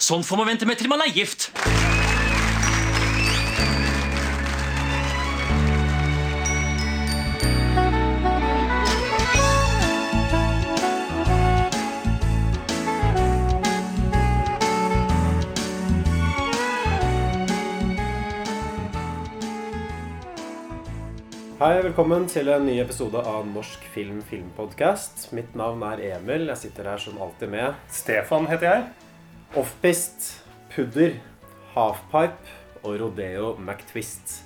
Sånn får man vente med til man er gift. Hei, velkommen til en ny episode av Norsk film filmpodkast. Mitt navn er Emil. Jeg sitter her som alltid med Stefan heter jeg. Offpist, Pudder, Halfpipe og Rodeo McTwist.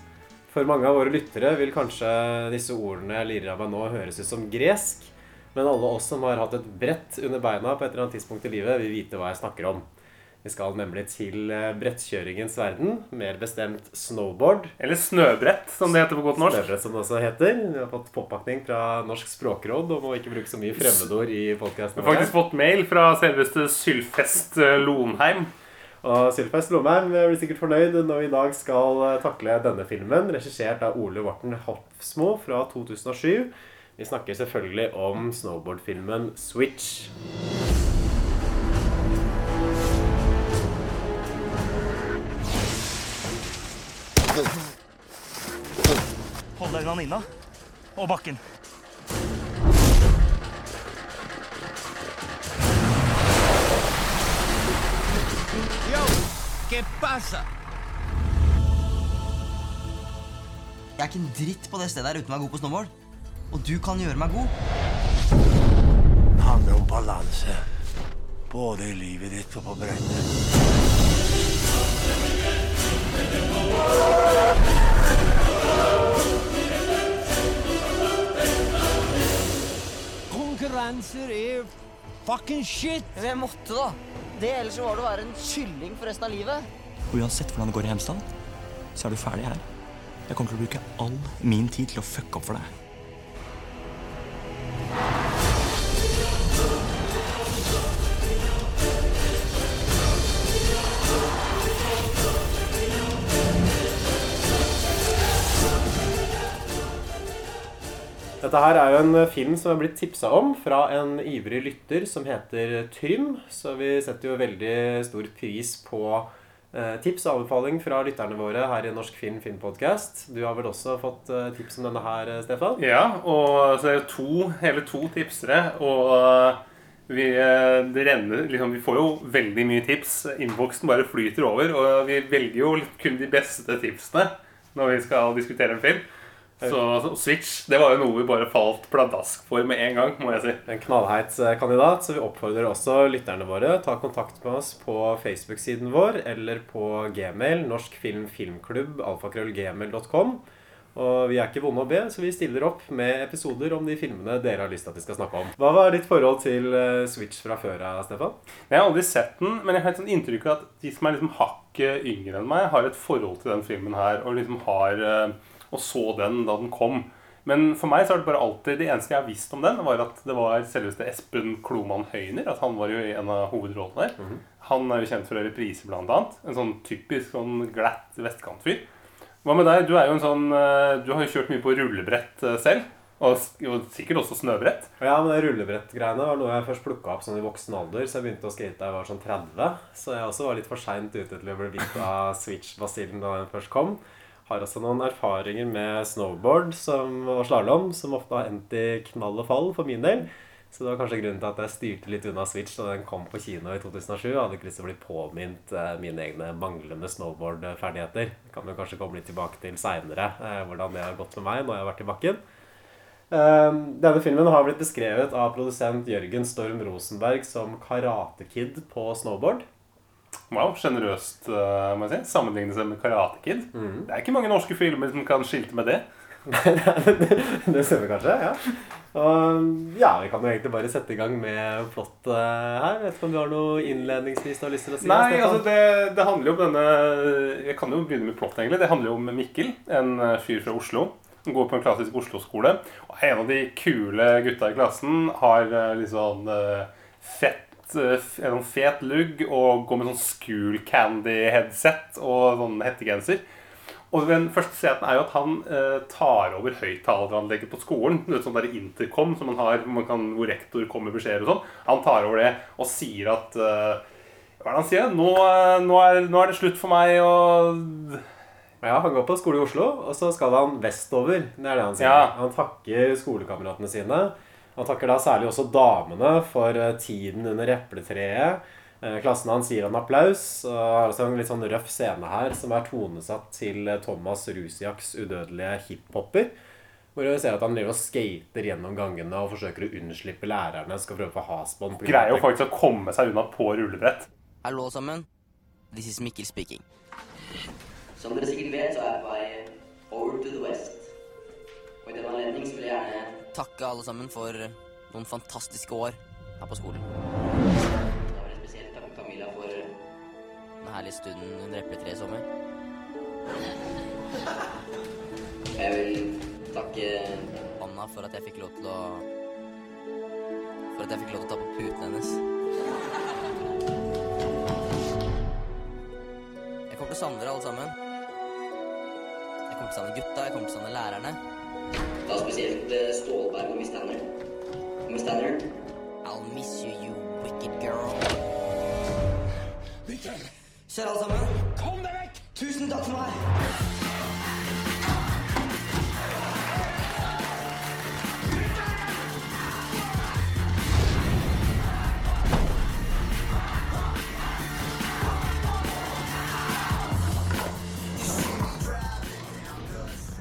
For mange av våre lyttere vil kanskje disse ordene jeg lirer av meg nå, høres ut som gresk. Men alle oss som har hatt et brett under beina på et eller annet tidspunkt i livet, vil vite hva jeg snakker om. Vi skal nemlig til eh, brettkjøringens verden, mer bestemt snowboard. Eller snøbrett, som det heter på godt norsk. Snøbrett, som det også heter. Vi har fått påpakning fra Norsk språkråd om å ikke bruke så mye fremmedord i Vi har faktisk fått mail fra selveste Sylfest eh, Lonheim. Og Sylfest Lomheim blir sikkert fornøyd når vi i dag skal eh, takle denne filmen, regissert av Ole Warten Hofsmo fra 2007. Vi snakker selvfølgelig om snowboardfilmen Switch. Hold deg unna Nina og bakken. Yo, ¿qué pasa? Jeg er ikke en dritt på det stedet her uten å være god på snowboard. Og du kan gjøre meg god. Det handler om balanse. Både i livet ditt og på brettet. Fucking shit! Men jeg måtte, da. Det Ellers var det å være en kylling for resten av livet. Uansett hvordan det går i Hemsedal, så er du ferdig her. Jeg kommer til å bruke all min tid til å fucke opp for deg. Dette her er jo en film som er blitt tipsa om fra en ivrig lytter som heter Trym. Så vi setter jo veldig stor pris på eh, tips og anbefaling fra lytterne våre her i Norsk Film Filmpodkast. Du har vel også fått eh, tips om denne her, eh, Stefan? Ja, og så er det to, hele to tipsere. Og vi, det renner, liksom, vi får jo veldig mye tips. Innboksen bare flyter over. Og vi velger jo kun de beste tipsene når vi skal diskutere en film. Så, så Switch det var jo noe vi bare falt pladask for med en gang, må jeg si. En knallheit eh, kandidat, så vi oppfordrer også lytterne våre ta kontakt med oss på Facebook-siden vår eller på gmail, Norsk Film Filmklubb, alfakrøllgmail.com. Og vi er ikke vonde å be, så vi stiller opp med episoder om de filmene dere har lyst til at vi skal snakke om. Hva var ditt forhold til eh, Switch fra før av, Stefan? Jeg har aldri sett den, men jeg har et sånt inntrykk av at de som er liksom hakket yngre enn meg, har et forhold til den filmen her, og liksom har eh, og så den da den kom. Men for meg så er det bare alltid Det eneste jeg har visst om den, var at det var selveste Espen Kloman Høyner. At han var jo i en av hovedrollene der. Han er jo kjent for repriser, blant annet. En sånn typisk sånn glatt vestkantfyr. Hva med deg? Du er jo en sånn eh, Du har jo kjørt mye på rullebrett eh, selv. Og, og sikkert også snøbrett. Ja, men rullebrettgreiene var noe jeg først plukka opp sånn i voksen alder. Så jeg begynte å skate da jeg var sånn 30. Så jeg også var litt for seint ute til å bli bitt av Switch-basillen da den først kom. Har altså noen erfaringer med snowboard som, og slalåm, som ofte har endt i knall og fall for min del. Så det var kanskje grunnen til at jeg styrte litt unna Switch da den kom på kino i 2007. Jeg hadde ikke lyst til å bli påminnet eh, mine egne manglende snowboardferdigheter. Kan vi kanskje komme litt tilbake til seinere, eh, hvordan det har gått med meg når jeg har vært i bakken. Eh, Denne filmen har blitt beskrevet av produsent Jørgen Storm Rosenberg som karatekid på snowboard. Wow, Sjenerøst, uh, må jeg si. Sammenligne seg med Karate Kid. Det er ikke mange norske filmer som kan skilte med det. det stemmer kanskje, ja. Og ja, vi kan jo egentlig bare sette i gang med plottet her. Vet ikke om du har noe innledningsvis du har lyst til å si? Nei, altså det, det handler jo om denne Jeg kan jo begynne med plott, egentlig. Det handler jo om Mikkel, en eh, fyr fra Oslo. Han går på en klassisk Oslo-skole. Og en av de kule gutta i klassen har eh, eh, fett eh, f- en sånn fet lugg og går med sånn School Candy-headset og sånn hettegenser. Og den første scenen er jo at han eh, tar over høyttaleranlegget på skolen. Du vet, sånn der intercom som man har man kan, hvor rektor kommer beskjeder og sånn. Han tar over det og sier at eh, Hva er det han sier? Nå, eh, nå, er, nå er det slutt for meg og Ja, Han går på skole i Oslo, og så skal han vestover. Det er det han sier. Ja. Han takker skolekameratene sine. Han takker da særlig også damene for eh, tiden under epletreet. Eh, Klassen hans gir han applaus. Og har også en litt sånn røff scene her som er tonesatt til eh, Thomas Rusiaks udødelige hiphopper. Hvor vi ser at han driver og skater gjennom gangene og forsøker å unnslippe lærerne. Skal prøve å få hasbånd. greier jo faktisk å komme seg unna på rullebrett. Hallo sammen. This is Mikkel speaking. Som dere sikkert vet, så er jeg på vei over to the west. Og i den anledning skulle vil jeg gjerne Takke alle sammen for noen fantastiske år her på skolen. Da var jeg spesielt til Camilla for Den herlige stunden under epletreet i sommer. Jeg vil takke Anna for at jeg fikk lov til å For at jeg fikk lov til å ta på puten hennes. Jeg kommer til å savne dere alle sammen. Jeg kommer til å savne gutta, jeg kommer til å savne lærerne. Da spesielt eh, Stålberg og Miss Tanner. Miss Tanner, I'll miss you, you wicked girl. Kjære alle sammen. Kom deg vekk! Tusen takk for meg.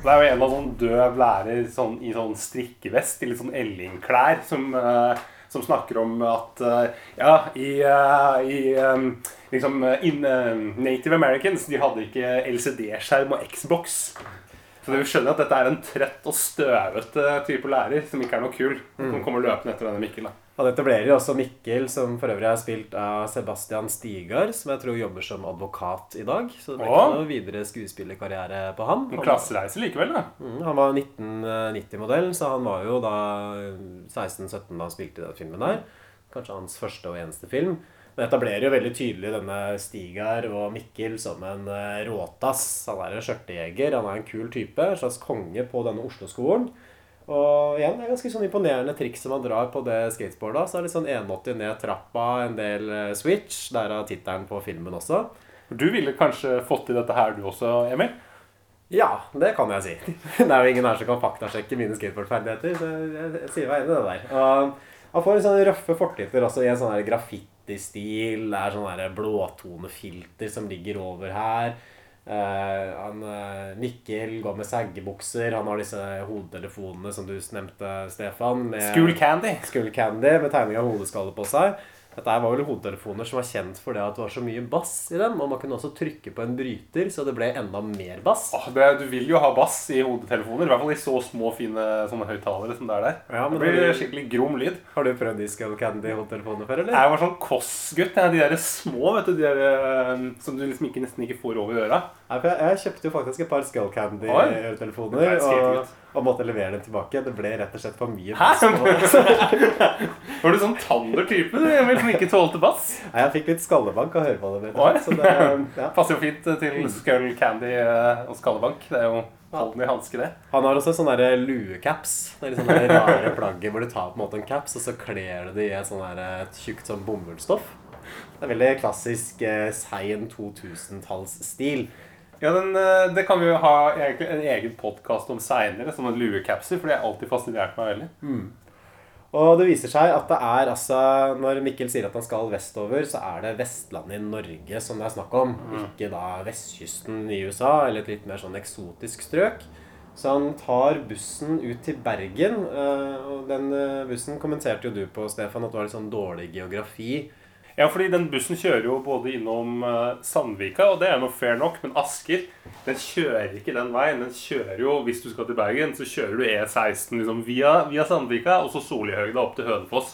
Det er jo en av sånn døv lærer sånn, i sånn strikkevest i litt sånn Elling-klær som, uh, som snakker om at uh, Ja, i, uh, i um, liksom in, Native Americans de hadde ikke LCD-skjerm og Xbox. Så du skjønner at dette er en trøtt og støvete type lærer som ikke er noe kul. Som kommer løpende etter denne Mikkel. da. Han etablerer jo også Mikkel, som for øvrig er spilt av Sebastian Stigar, som jeg tror jobber som advokat i dag. Så det blir ikke noe videre skuespillerkarriere på han. En Han, klassereise likevel, da. Mm, han var 1990-modell, så han var jo da 16-17 da han spilte i den filmen der. Kanskje hans første og eneste film. Men etablerer jo veldig tydelig denne Stigar og Mikkel som en eh, råtass. Han er en skjørtejeger, han er en kul type. En slags konge på denne Oslo-skolen. Og igjen, det er ganske sånn imponerende triks som man drar på det skateboardet. Så er det sånn 180 ned trappa, en del switch, switch. Derav tittelen på filmen også. Du ville kanskje fått til dette her, du også, Emil? Ja, det kan jeg si. Det er jo ingen her som kan faktasjekke mine skateboardferdigheter, så jeg, jeg sier meg enig i det der. Og han får litt sånne røffe fortitter også i en sånn her graffitistil. Det er sånn blåtonefilter som ligger over her. Eh, han, eh, Mikkel går med saggebukser. Han har disse hodetelefonene som du nevnte, Stefan. Med School Candy. Candy med tegning av hodeskalle på seg. Dette her var vel hodetelefoner som var kjent for det at det var så mye bass i dem. Og man kunne også trykke på en bryter, så det ble enda mer bass. Åh, det, du vil jo ha bass i hodetelefoner. I hvert fall i så små, fine sånne høyttalere som det er der. Ja, men det blir du- skikkelig grom lyd. Har du prøvd Discal Candy-hodetelefoner før, eller? Jeg var sånn Kåss-gutt. De der små vet du, de der, eh, som du liksom ikke, nesten ikke får over øra. Nei, jeg, jeg kjøpte jo faktisk et par Skull Candy-hodetelefoner Det er og, måtte levere den tilbake. Det ble rett og slett for mye bass. Var du sånn tander-type du, Emil, som ikke tålte bass? Nei, jeg fikk litt skallebank av å høre på det. Så det, ja. Passer jo fint eh, til Skull Candy eh, og skallebank. Det er jo hånden i hanske, det. Han har også sånne der luecaps. Det er litt sånne rare plagger hvor du tar på en måte en caps, og så kler du det i et sånn tjukt sånn bomullsstoff. Det er veldig klassisk eh, sein 2000-tallsstil. Ja, den, eh, Det kan vi jo ha en egen podkast om seinere, en luecapser. For det har alltid fascinert meg veldig. Og det viser seg at det er altså Når Mikkel sier at han skal vestover, så er det Vestlandet i Norge som det er snakk om. Ikke da vestkysten i USA, eller et litt mer sånn eksotisk strøk. Så han tar bussen ut til Bergen. eh, Og den eh, bussen kommenterte jo du på, Stefan, at det var litt sånn dårlig geografi. Ja, fordi den bussen kjører jo både innom eh, Sandvika, og det er nå fair nok, men Asker den kjører ikke den veien. Den kjører jo, Hvis du skal til Bergen, så kjører du E16 liksom via, via Sandvika og så Solihøgda opp til Hønefoss.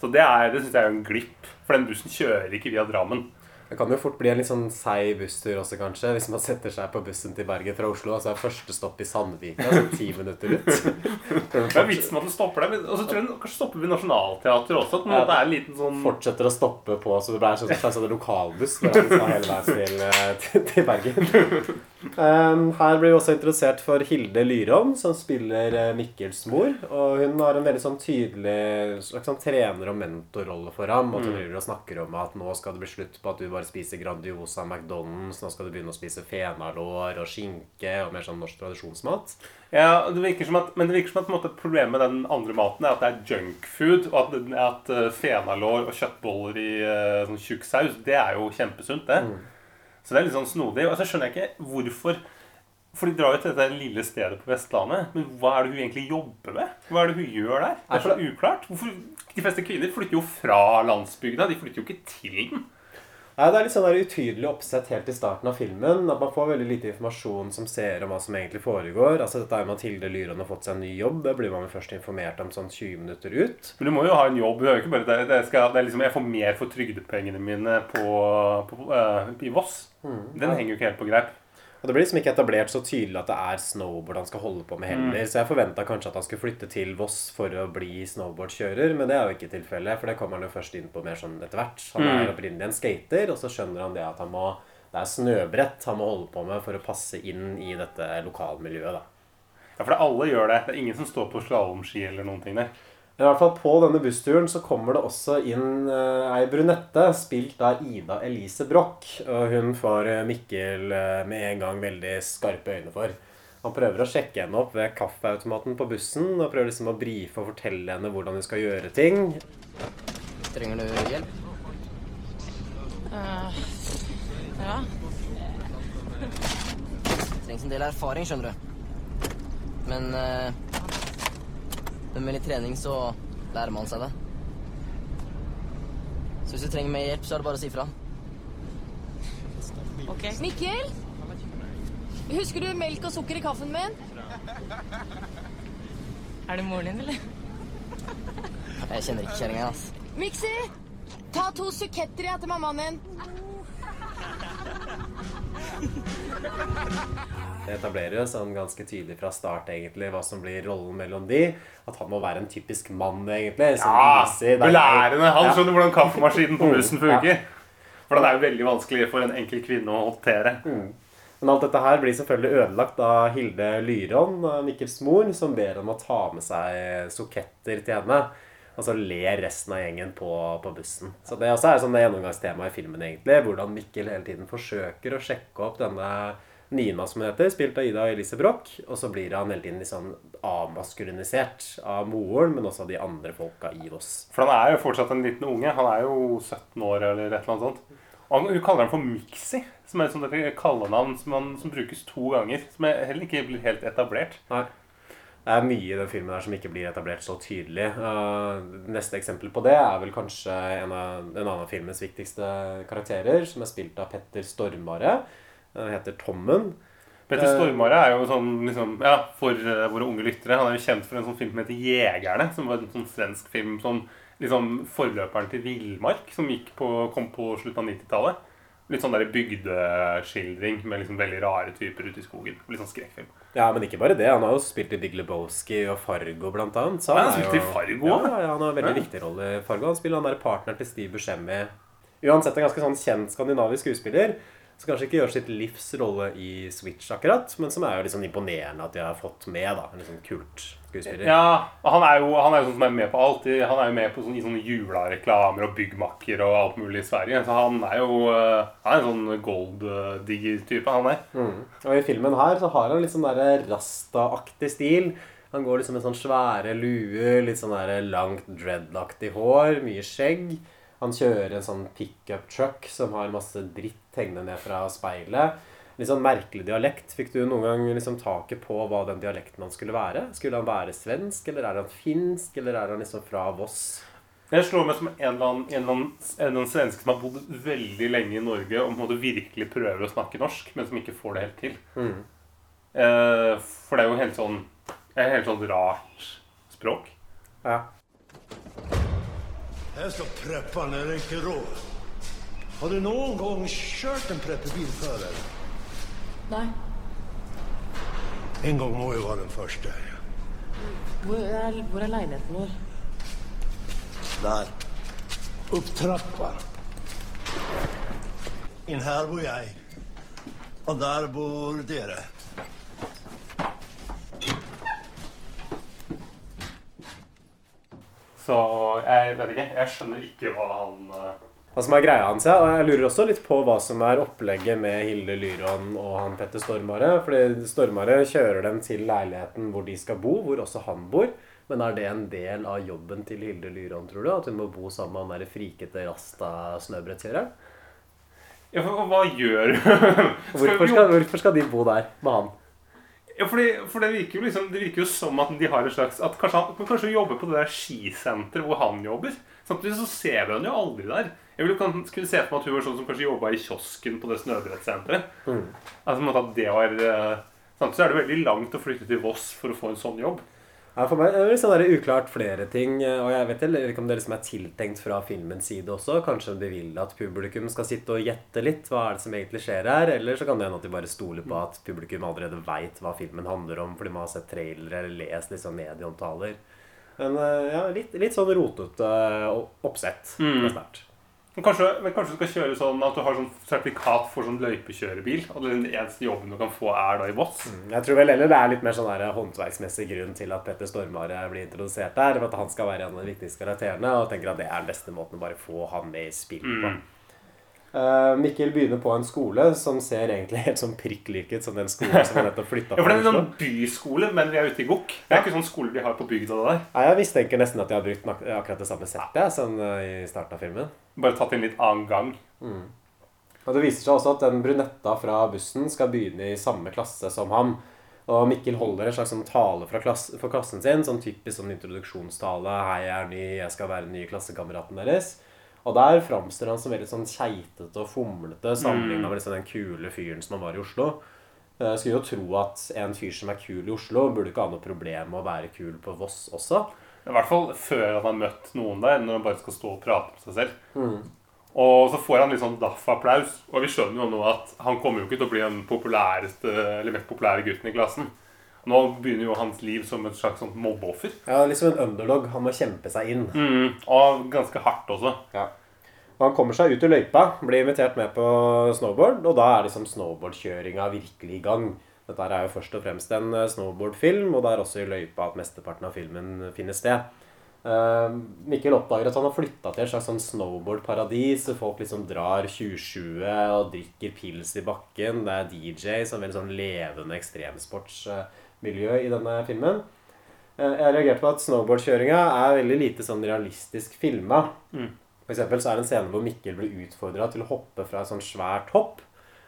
Så det, er- det syns jeg er en glipp, for den bussen kjører ikke via Drammen. Det kan jo fort bli en litt sånn seig busstur også, kanskje. Hvis man setter seg på bussen til Bergen fra Oslo, og så er første stopp i Sandvika, altså ti minutter ut. Det er vitsen at du stopper der. Og så tror jeg kanskje stopper ved Nationaltheatret også. At det Ja. er en liten sånn Fortsetter å stoppe på, så det blir en slags sånn lokalbuss. At vi skal hele veien til, eh, til, til Bergen. Um, her blir vi også introdusert for Hilde Lyron, som spiller eh, Mikkels mor. Og hun har en veldig sånn tydelig slags sånn trener- og mentorrolle for ham. Og hun driver og snakker om at nå skal det bli slutt på at du bare spiser Grandiosa McDonald's. Nå skal du begynne å spise fenalår og skinke og mer sånn norsk tradisjonsmat. Ja, det virker som at, Men det virker som at på en måte, problemet med den andre maten er at det er junkfood. Og at, at eh, fenalår og kjøttboller i eh, sånn tjukk saus, det er jo kjempesunt, det. Så det er litt sånn snodig. Og så skjønner jeg ikke hvorfor For de drar jo til dette lille stedet på Vestlandet. Men hva er det hun egentlig jobber med? Hva er det hun gjør der? Det er så uklart. Hvorfor, De fleste kvinner flytter jo fra landsbygda. De flytter jo ikke til den. Det er litt sånn der utydelig oppsett helt i starten av filmen. At man får veldig lite informasjon som ser om hva som egentlig foregår. Altså Dette er Mathilde Lyron har fått seg en ny jobb. Det blir man vel først informert om sånn 20 minutter ut. Men du må jo ha en jobb. Du er jo ikke bare det, det, skal, det er liksom, Jeg får mer for trygdepengene mine på, på, eh, i Voss. Den henger jo ikke helt på greip. Og det blir liksom ikke etablert så tydelig at det er snowboard han skal holde på med heller. Så jeg forventa kanskje at han skulle flytte til Voss for å bli snowboardkjører, men det er jo ikke tilfellet. For det kommer han jo først inn på mer sånn etter hvert. Han er opprinnelig en skater, og så skjønner han det at han må det er snøbrett han må holde på med for å passe inn i dette lokalmiljøet. da. Ja, For det, alle gjør det. Det er ingen som står på slalåmski eller noen ting der. Men i hvert fall på denne bussturen så kommer det også inn uh, ei brunette, spilt av Ida Elise Broch. Og hun får eh, Mikkel uh, med en gang veldig skarpe øyne for. Han prøver å sjekke henne opp ved kaffeautomaten på bussen og prøver liksom å brife og fortelle henne hvordan hun skal gjøre ting. Trenger du hjelp? Ja. Trengs en del erfaring, skjønner du. Men eh, men med litt trening så lærer man seg det. Så hvis du trenger mer hjelp, så er det bare å si fra. Okay. Mikkel? Husker du melk og sukker i kaffen min? Er det moren din, eller? Jeg kjenner ikke kjerringa, ass. Miksi! Ta to suketter i til mammaen din. Det etablerer sånn ganske tydelig fra start egentlig hva som blir rollen mellom de. At han må være en typisk mann, egentlig. Ja, Belærende. Han skjønner hvordan kaffemaskinen på bussen Mm, funker. For den er jo veldig vanskelig for en enkel kvinne å håndtere. Men alt dette her blir selvfølgelig ødelagt av Hilde Lyron, eh, Mikkels mor, som ber om å ta med seg soketter til henne. Og så ler resten av gjengen på, på bussen. Så det også er sånn det gjennomgangstemaet i filmen, egentlig. Hvordan Mikkel hele tiden forsøker å sjekke opp denne Nina, som hun heter, spilt av Ida og Elise Broch. Og så blir han hele tiden liksom avmaskulinisert av moren, men også av de andre folka i Voss. For han er jo fortsatt en liten unge. Han er jo 17 år eller et eller annet sånt. Og hun kaller ham for Mixi, som er et sånt kallenavn som, han, som brukes to ganger. Som er heller ikke blir helt etablert. Nei. Det er mye i den filmen her som ikke blir etablert så tydelig. Uh, neste eksempel på det er vel kanskje en av, en annen filmens viktigste karakterer, som er spilt av Petter Stormare. Han heter Tommen. Petter Stormare er jo sånn, liksom, ja, for uh, våre unge lyttere Han er jo kjent for en sånn film som heter 'Jegerne', som var en sånn svensk film som liksom forløperen til 'Villmark', som gikk på, kom på slutten av 90-tallet. Litt sånn der bygdeskildring med liksom veldig rare typer ute i skogen. Litt sånn skrekkfilm. Ja, men ikke bare det. Han har jo spilt i Big Lebowski og Fargo, blant annet. Så Ja, han spilte jo- i Fargo Ja, ja, han har en veldig Ja. viktig rolle i Fargo. Han spiller han der partneren til Steve Buscemi. Uansett en ganske sånn kjent skandinavisk skuespiller. Som kanskje ikke gjør sitt livs rolle i Switch akkurat, men som er jo sånn imponerende at de har fått med. da, En sånn kult skuespiller. Ja, han er jo han er jo sånn som er med på alt. Han er jo med på sånn, i sånne jula-reklamer og byggmakker og alt mulig i Sverige. Så han er jo eh, Han er en sånn gold-digger-type, han er. Mm. Og i filmen her så har han litt sånn der rasta-aktig stil. Han går liksom med sånn svære luer, litt sånn der langt dreadlaktig hår, mye skjegg. Han kjører en sånn pickup truck som har masse dritt hengende ned fra speilet. Litt sånn merkelig dialekt. Fikk du noen gang liksom taket på hva den dialekten han skulle være? Skulle han være svensk, eller er han finsk, eller er han liksom fra Voss? Jeg slår meg som en eller annen, en eller annen, en eller annen svenske som har bodd veldig lenge i Norge og måtte virkelig prøver å snakke norsk, men som ikke får det helt til. Mm. Eh, for det er jo helt sånn helt sånn rart språk. Ja. Här preppe når jeg ikke råd. Har du noen gang kjørt en preppebil förr? Nei. En gang må jo være den første. Hvor er, hvor er leiligheten vår? Der. Upp trappa. In her bor jeg. Og der bor dere. Så jeg vet ikke. Jeg skjønner ikke hva han eh, Hva som er greia hans, ja. Og jeg lurer også litt på hva som er opplegget med Hilde Lyron og han Petter Stormare. Fordi Stormare kjører dem til leiligheten hvor de skal bo, hvor også han bor. Men er det en del av jobben til Hilde Lyron, tror du? At hun må bo sammen med han derre frikete rasta-snøbrettkjøreren? Ja, for hva gjør Hvorfor skal, hvorfor skal de bo der med han? Ja, fordi, for det virker jo liksom Det virker jo som at de har et slags At kanskje han kanskje jobbe på det der skisenteret hvor han jobber. Samtidig så ser vi han jo aldri der. Jeg ville kan- skulle se for meg at hun var sånn som kanskje jobba i kiosken på det snøbrettsenteret. Mm. Altså at det var eh, Samtidig så er det veldig langt å flytte til Voss for å få en sånn jobb. Ja, for meg er det litt sånn der uklart flere ting. Og jeg vet heller ikke om det liksom er tiltenkt fra filmens side også. Kanskje de vil at publikum skal sitte og gjette litt hva er det som egentlig skjer her. Eller så kan det hende at de bare stoler på at publikum allerede veit hva filmen handler om fordi man har sett trailere eller lest sånn medieomtaler. Men eh, ja, litt, litt sånn rotete oppsett. Mm. Men kanskje, men kanskje du skal kjøre sånn at du har sånn sertifikat for sånn løypekjørebil. Og den eneste jobben du kan få, er da i Voss. Jeg tror vel heller det er litt mer sånn håndverksmessig grunn til at Petter Stormare blir introdusert der. For at han skal være en av de viktigste karakterene, og tenker at det er den beste måten å bare få han med i spill på. Mm. Eh, Mikkel begynner på en skole som ser egentlig helt sånn prikk lik ut som den skolen som han nettopp flytta Ja, for det er en sånn byskole, men vi er ute i Gokk. Det er ikke sånn skole de har på bygda der. Nei, Jeg mistenker nesten at de har brukt akkurat det samme settet som eh, i starten av filmen. Bare tatt en litt annen gang. Mm. Og Det viser seg også at den brunetta fra bussen skal begynne i samme klasse som ham. Og Mikkel holder en slags sånn tale fra klass, for klassen sin, sånn typisk sånn introduksjonstale. 'Hei, jeg er ny, jeg skal være den nye klassekameraten deres'. Og der framstår han som veldig sånn keitete og fomlete sammenligna Mm. med liksom den kule fyren som han var i Oslo. Jeg skulle jo tro at en fyr som er kul i Oslo, burde ikke ha noe problem med å være kul på Voss også. I hvert fall før han har møtt noen der, når han bare skal stå og prate med seg selv. Mm. Og så får han litt sånn daff-applaus. Og vi skjønner jo nå at han kommer jo ikke til å bli den populæreste, eller mest populære gutten i klassen. Nå begynner jo hans liv som et slags sånt mobbeoffer. Ja, liksom en underdog. Han må kjempe seg inn. Mm, og ganske hardt også. Ja. Og han kommer seg ut i løypa, blir invitert med på snowboard, og da er liksom snowboardkjøringa virkelig i gang. Dette er jo først og fremst en eh, snowboardfilm, og det er også i løypa at mesteparten av filmen finner sted. Eh, Mikkel oppdager at han har flytta til et slags sånn snowboardparadis. Folk liksom drar 27 og drikker pils i bakken. Det er DJ, som veldig sånn levende ekstremsportsmiljø i denne filmen. Jeg Jeg reagerte på at snowboardkjøringa er veldig lite sånn realistisk filma. Mm. For eksempel så er det en scene hvor Mikkel blir utfordra til å hoppe fra et sånt svært hopp.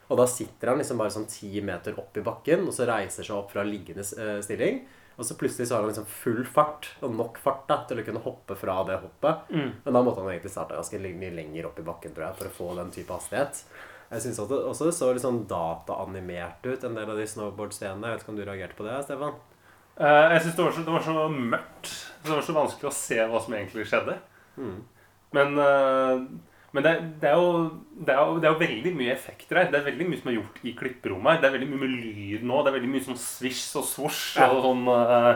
Og da sitter han liksom bare sånn ti meter opp i bakken, og så reiser seg opp fra liggende eh, stilling. Og så plutselig så har han liksom full fart, og nok fart da, til å kunne hoppe fra det hoppet. Mm. Men da måtte han egentlig starte ganske mye lenger opp i bakken, tror jeg, for å få den type hastighet. Jeg synes også, det så litt sånn dataanimert ut, en del av de snowboard-scenene. Jeg vet ikke om du reagerte på det, Stefan? Uh, jeg syns det, det var så mørkt. Det var så vanskelig å se hva som egentlig skjedde. Mm. Men, uh, men det, det, er jo, det, er jo, det er jo veldig mye effekter her. Det er veldig mye som er gjort i klipperommet her. Det er veldig mye med lyd nå. Det er veldig mye sånn svisj og svosj og sånn uh,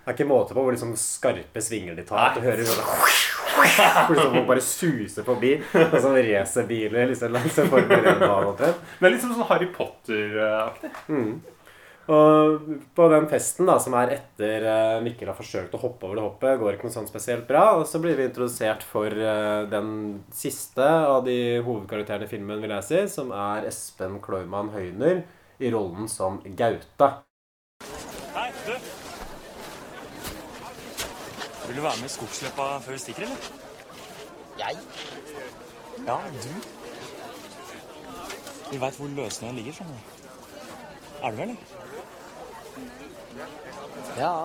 Det er ikke måte på hvor liksom skarpe svinger de tar. At du hører hvor liksom folk bare suser forbi. Og sånn racerbiler liksom langs en Formel 1-bane. Det er litt sånn Harry Potter-aktig. Mm. Og på den festen da, som er etter eh, Mikkel har forsøkt å hoppe over det hoppet, går ikke noe sånn spesielt bra. Og så blir vi introdusert for eh, den siste av de hovedkarakterene i filmen, vil jeg si, som er Espen Kloimann Høyner i rollen som Gaute. Hei, du. Vil du være med i skogsløpa før vi stikker, eller? Jeg? Ja, du. Vi veit hvor løsningen ligger, skjønner du. Er du med, eller? Ja,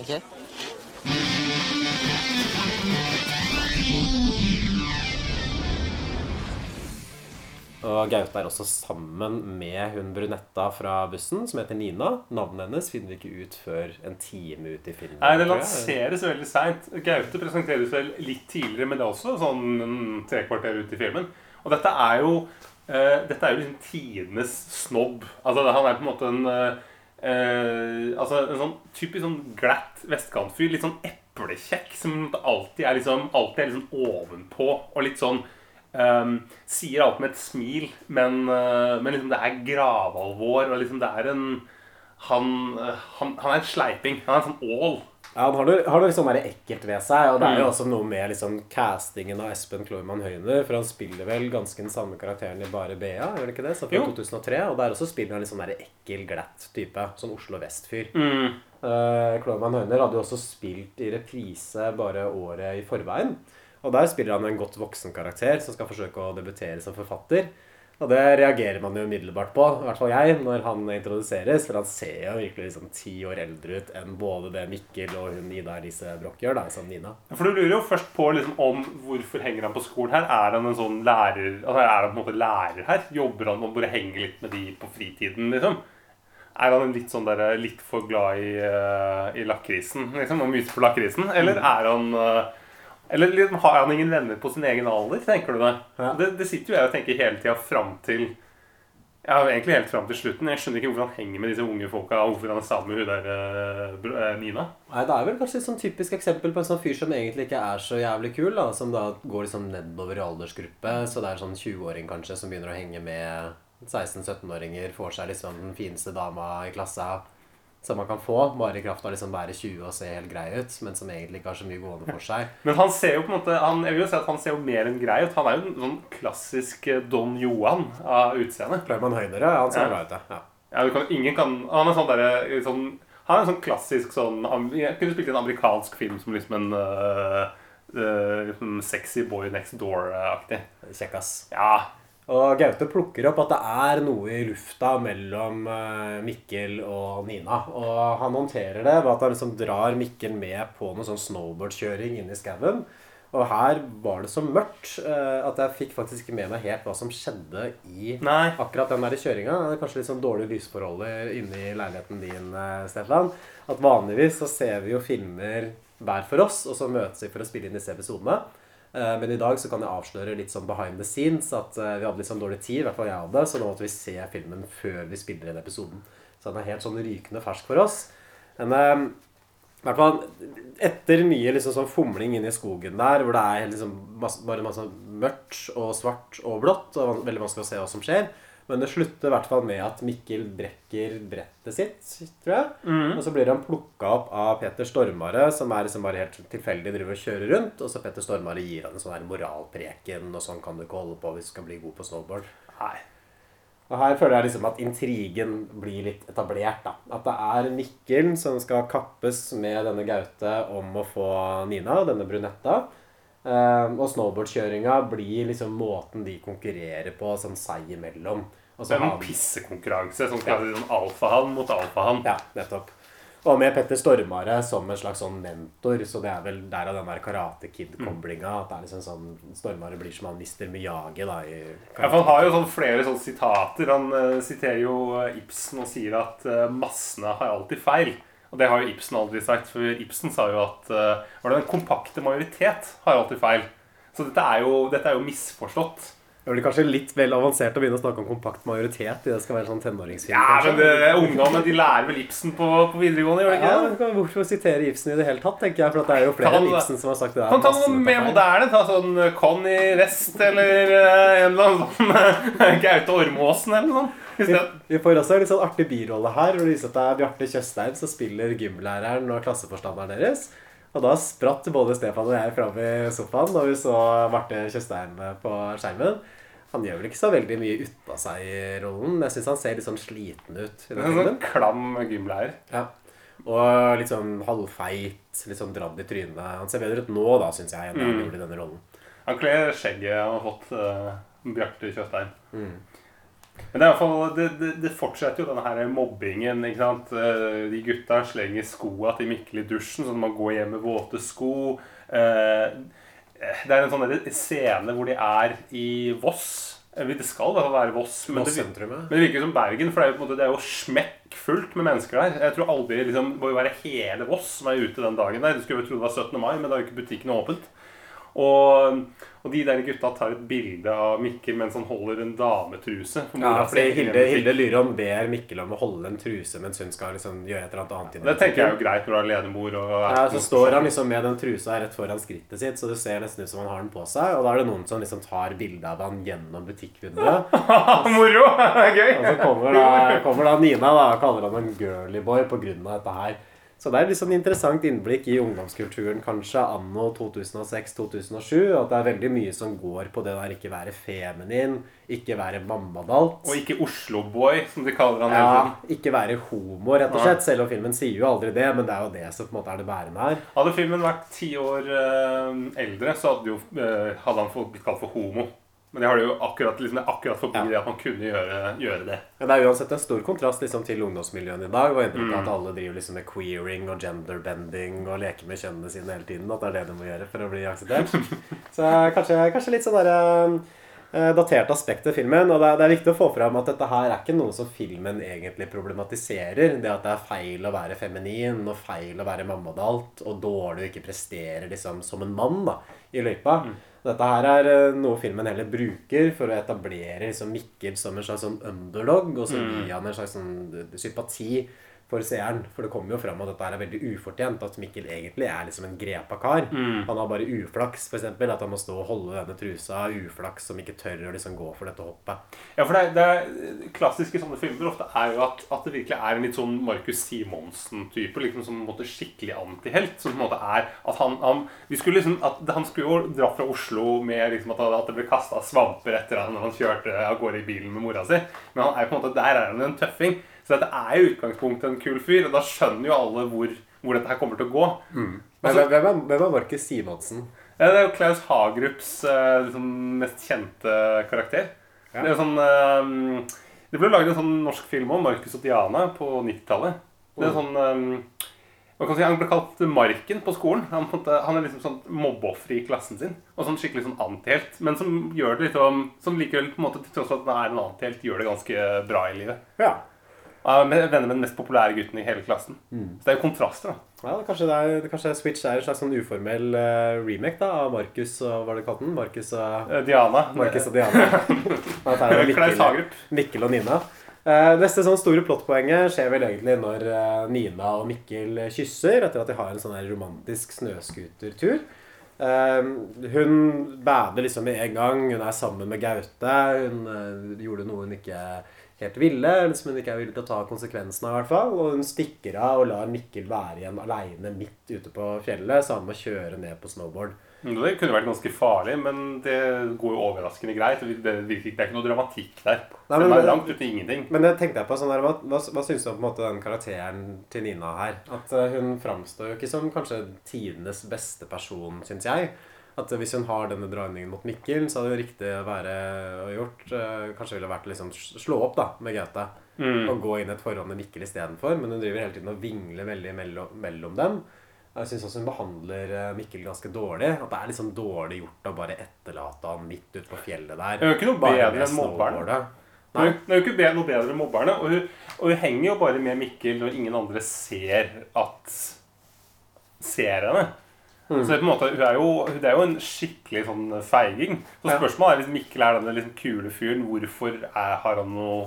ok. Og Gaute er også sammen med hun brunetta fra bussen, som heter Nina. Navnet hennes finner vi ikke ut før en time ut i filmen. Nei, det lanseres veldig seint. Gaute presenteres vel litt tidligere, men det er også sånn tre kvarter ut i filmen. Og dette er jo uh, Dette er jo liksom tidenes snobb. Altså, han er på en måte en uh, Uh, Altså en sånn typisk sånn glatt vestkantfyr. Litt sånn eplekjekk som alltid er liksom Alltid er liksom ovenpå. Og litt sånn ehm, sier alt med et smil, men, uh, men liksom det er gravalvor. Og liksom det er en Han, eh, han, han er en sleiping. Han er en sånn ål. Ja, Han har noe, har noe sånn ekkelt ved seg, og det er jo Mm. også noe med liksom castingen av Espen Klormann Høyner. For han spiller vel ganske den samme karakteren i Bare Bea, gjør det ikke det? Så fra Jo. 2003, Og der også spiller han litt sånn der ekkel, glatt type. Sånn Oslo Vest-fyr. Mm. Uh, Klormann Høyner hadde jo også spilt i reprise bare året i forveien. Og der spiller han en godt voksen karakter som skal forsøke å debutere som forfatter. Og det reagerer man jo umiddelbart på, i hvert fall jeg, når han introduseres. For han ser jo virkelig liksom ti år eldre ut enn både det Mikkel og hun Ida Elise Broch gjør, da, som Nina. For du lurer jo først på liksom, om hvorfor henger han på skolen her. Er han en sånn lærer altså, Er han på en måte lærer her? Jobber han og bare henger litt med de på fritiden, liksom? Er han litt sånn der, litt for glad i, uh, i lakrisen, liksom? Og myser på lakrisen? Eller er han uh, Eller liksom, har han ingen venner på sin egen alder, tenker du det? Det, det sitter jo jeg og tenker hele tida fram til ja, egentlig helt fram til slutten. Jeg skjønner ikke hvorfor han henger med disse unge folka, og hvorfor han er sammen med hun der uh, Nina. Nei, Det er vel kanskje et sånn typisk eksempel på en sånn fyr som egentlig ikke er så jævlig kul, da, som da går liksom nedover i aldersgruppe. Så det er sånn 20-åring kanskje som begynner å henge med 16-17-åringer, får seg liksom den fineste dama i klassa som man kan få, bare i kraft av liksom være 20 og se helt grei ut, men som egentlig ikke har så mye gående for seg. Men han ser jo på en måte han, Jeg vil jo si at han ser jo mer enn grei ut. Han er jo en sånn klassisk eh, Don Johan av utseende. Klaumann Høyner, ja. Han ser Ja. bra ut, ja. Ja, du kan, ingen kan Han er sånn derre sånn, Han er en sånn klassisk sånn han, Jeg kunne spilt i en amerikansk film som liksom en uh, uh, liksom Sexy boy next door-aktig. Kjekkas. Ja. Og Gaute plukker opp at det er noe i lufta mellom eh, Mikkel og Nina. Og han håndterer det ved at han liksom drar Mikkel med på noe sånn snowboardkjøring inn i skauen. Og her var det så mørkt eh, at jeg fikk faktisk ikke med meg helt hva som skjedde i Nei. akkurat den der kjøringa. Kanskje litt sånn dårlige lysforhold inne i leiligheten din, eh, Stefan. At vanligvis så ser vi jo filmer hver for oss, og så møtes vi for å spille inn disse episodene. Eh, Men i dag så kan jeg avsløre litt sånn behind the scenes at eh, vi hadde litt sånn dårlig tid, i hvert fall jeg hadde, så nå måtte vi se filmen før vi spiller inn episoden. Så den er helt sånn rykende fersk for oss. Men eh, i hvert fall etter mye liksom sånn fomling inne i skogen der, hvor det er liksom bare masse mørkt og svart og blått, og veldig vanskelig å se hva som skjer. Men det slutter i hvert fall med at Mikkel brekker brettet sitt, tror jeg. Mm. Og så blir han plukka opp av Peter Stormare, som er liksom bare helt tilfeldig driver og kjører rundt. Og så Peter Stormare gir han en sånn her moralpreken, og sånn kan du ikke holde på hvis du skal bli god på snowboard. Nei. Og her føler jeg liksom at intrigen blir litt etablert. da. At det er Mikkel som skal kappes med denne Gaute om å få Nina, denne brunetta. Um, og snowboardkjøringa blir liksom måten de konkurrerer på sånn seg imellom. Det er en pissekonkurranse. Sånn ja. sånn alfahann mot alfahann. Ja, nettopp. Og med Petter Stormare som en slags sånn mentor, så det er vel derav den der Karate Kid-koblinga. At det er liksom sånn Stormare blir som han Mister Miyagi, da. I Ja, Han har jo sånn flere sånne sitater. Han uh, siterer jo eh, Ibsen og sier at uh, massene har alltid feil. Og det har jo Ibsen aldri sagt, for Ibsen sa jo at uh, den kompakte majoritet har alltid feil. Så dette er jo, dette er jo misforstått. Det blir kanskje litt vel avansert å begynne å snakke om kompakt majoritet. i Det skal være sånn tenåringsfilm. Ja, kanskje. men det, Ungdommen de lærer vel Ibsen på, på videregående, gjør de Ja, ikke men kan- Hvorfor sitere Ibsen i det hele tatt, tenker jeg. For det er jo flere enn Ibsen som har sagt det der. Kan ta noe mer moderne. Ta sånn eh, Conny Rest eller uh, en eller annen sånn eh, Gaute Ormåsen eller noe sånt. Vi, vi får også en litt sånn artig birolle her. Hvor det viser at det er Bjarte Tjøstheim som spiller gymlæreren og klasseforstanderen deres. Og da spratt både Stefan og jeg fram i sofaen da vi så Marte Tjøstheim på skjermen. Han gjør vel ikke så veldig mye ut av seg i rollen, men jeg syns han ser litt sånn sliten ut. i den En sånn klam gymlærer. Ja. Og litt sånn halvfeit, litt sånn dradd i trynet. Han ser bedre ut nå, da, syns jeg, enn han Mm. gjorde i denne rollen. Han kler skjegget han har fått uh, Bjarte Tjøstheim. Mm. Men det, er i hvert fall, det, det, det fortsetter jo denne her mobbingen. ikke sant? Eh, De gutta slenger skoa til Mikkel i dusjen, sånn at man går hjem med våte sko. Eh, Det er en sånn scene hvor de er i Voss. Eh, Det skal fall være Voss. Men, det, virker, men det virker som Bergen, for det er jo, måte, det er jo smekkfullt med mennesker der. Jeg tror aldri liksom, det må jo være hele Voss som er ute den dagen der. Du skulle jo tro det var 17. mai, men da er jo ikke butikkene åpent. Og, og de der gutta tar et bilde av Mikkel mens han holder en dametruse. for Ja, fordi Hilde. Hilde Lyron ber Mikkel om å holde en truse mens hun skal liksom gjøre et eller annet annet. Det tenker jeg er jo greit når du er alenemor. Ja, så står han liksom med den trusa rett foran skrittet sitt, så det ser nesten ut som han har den på seg. Og da er det noen som liksom tar bilde av han gjennom butikkvinduet. Moro! Gøy! Og så kommer da, kommer da Nina da, og kaller han en girly boy på grunn av dette her. Så det er litt sånn interessant innblikk i ungdomskulturen kanskje anno 2006-2007. At det er veldig mye som går på det der ikke være feminin, ikke være mammadalt. Og ikke Oslo-boy, som de kaller han. Ja, ikke være homo, rett og slett. Selv om filmen sier jo aldri det, men det er jo det som på en måte er det bærende her. Hadde filmen vært ti år eh, eldre, så hadde, jo, eh, hadde han blitt kalt for homo. Men jeg har det jo akkurat, liksom, akkurat forbi det at man kunne gjøre, gjøre det. Men det er uansett en stor kontrast liksom, til ungdomsmiljøene i dag. Og inntrykk Mm. at alle driver liksom med queering og genderbending og leker med kjønnene sine hele tiden. At det er det du må gjøre for å bli akseptert. Så kanskje, kanskje litt sånn derre eh, datert aspekt ved filmen. Og det er, det er viktig å få fram at dette her er ikke noe som filmen egentlig problematiserer. Det at det er feil å være feminin og feil å være mammadalt og dårlig å ikke prestere liksom som en mann da, i løypa. Dette her er eh, noe filmen heller bruker for å etablere liksom Mikkel som en slags sånn underdog, og så Mm. gi han en slags sånn sympati for seeren. For det kommer jo fram at dette er veldig ufortjent. At Mikkel egentlig er liksom en grepa kar. Mm. Han har bare uflaks, f.eks. At han må stå og holde denne trusa. Uflaks som ikke tør å liksom gå for dette hoppet. Ja, for det, det klassiske sånne filmer ofte er jo at, at det virkelig er en litt sånn Markus Simonsen-type. Liksom som en måte skikkelig antihelt. Som på en måte er at han, han Vi skulle liksom at Han skulle jo dra fra Oslo med liksom at, at det ble kasta svamper etter han når han kjørte av gårde i bilen med mora si. Men han er på en måte der er han en tøffing. Så dette er i utgangspunktet en kul fyr. Og da skjønner jo alle hvor, hvor dette her kommer til å gå. Men Altså- hvem er, hvem er Markus Simonsen? Ja, det er jo Klaus Hagerups eh, liksom, mest kjente karakter. Ja. Det er jo sånn eh, Det ble laget en sånn norsk film om Marcus og Diana på 90-tallet. Det er Mm. sånn um, kan si, Han ble kalt Marken på skolen. Han, han er liksom sånn mobbeoffer i klassen sin. Og sånn skikkelig sånn antihelt. Men som gjør det litt om Som likevel, på en måte, til tross for at han er en antihelt, gjør det ganske bra i livet. Ja. Han er venner med den mest populære gutten i hele klassen. Mm. Så det er jo kontraster, da. Ja, kanskje, det er, kanskje Switch er en slags sånn uformell uh, remake da, av Markus og hva var det kalt den? Markus og Eh, Diana. Markus og Diana. Klaus Mikkel, Hagerup. Mikkel og Nina. Uh, neste sånn store plottpoenget skjer vel egentlig når uh, Nina og Mikkel kysser etter at de har en sånn her romantisk snøscootertur. Uh, hun bader liksom med en gang. Hun er sammen med Gaute. Hun gjorde noe hun ikke helt ville, eller som hun ikke er villig til å ta konsekvensene av. i hvert fall, Og hun stikker av og lar Mikkel være igjen aleine midt ute på fjellet, så han må kjøre ned på snowboard. Det kunne vært ganske farlig, men det går jo overraskende greit. Det, det er ikke noe dramatikk der. Nei, det men- er langt ute ingenting. Men det tenkte jeg på sånn der, Hva, hva, hva syns du om måte den karakteren til Nina her? At eh, Hun framstår jo ikke som kanskje tidenes beste person, syns jeg. At Hvis hun har denne dragningen mot Mikkel, så hadde det riktig å være og gjort eh, Kanskje ville vært å liksom slå opp da med Gaute. Mm. Og gå inn et forhold med Mikkel istedenfor. Men hun driver hele tiden og vingler veldig mellom, mellom dem. Jeg syns også hun behandler eh, Mikkel ganske dårlig. At det er liksom dårlig gjort å bare etterlate han midt ute på fjellet der. Hun er jo ikke noe bedre enn mobberen. Hun er jo ikke noe bedre enn mobberne. Og hun, og hun henger jo bare med Mikkel når ingen andre ser at Ser henne. Mm. Så det er måte, er jo, det er jo en skikkelig sånn feiging. Så spørsmålet er hvis Mikkel er denne liksom kule fyren, hvorfor er, har han noe,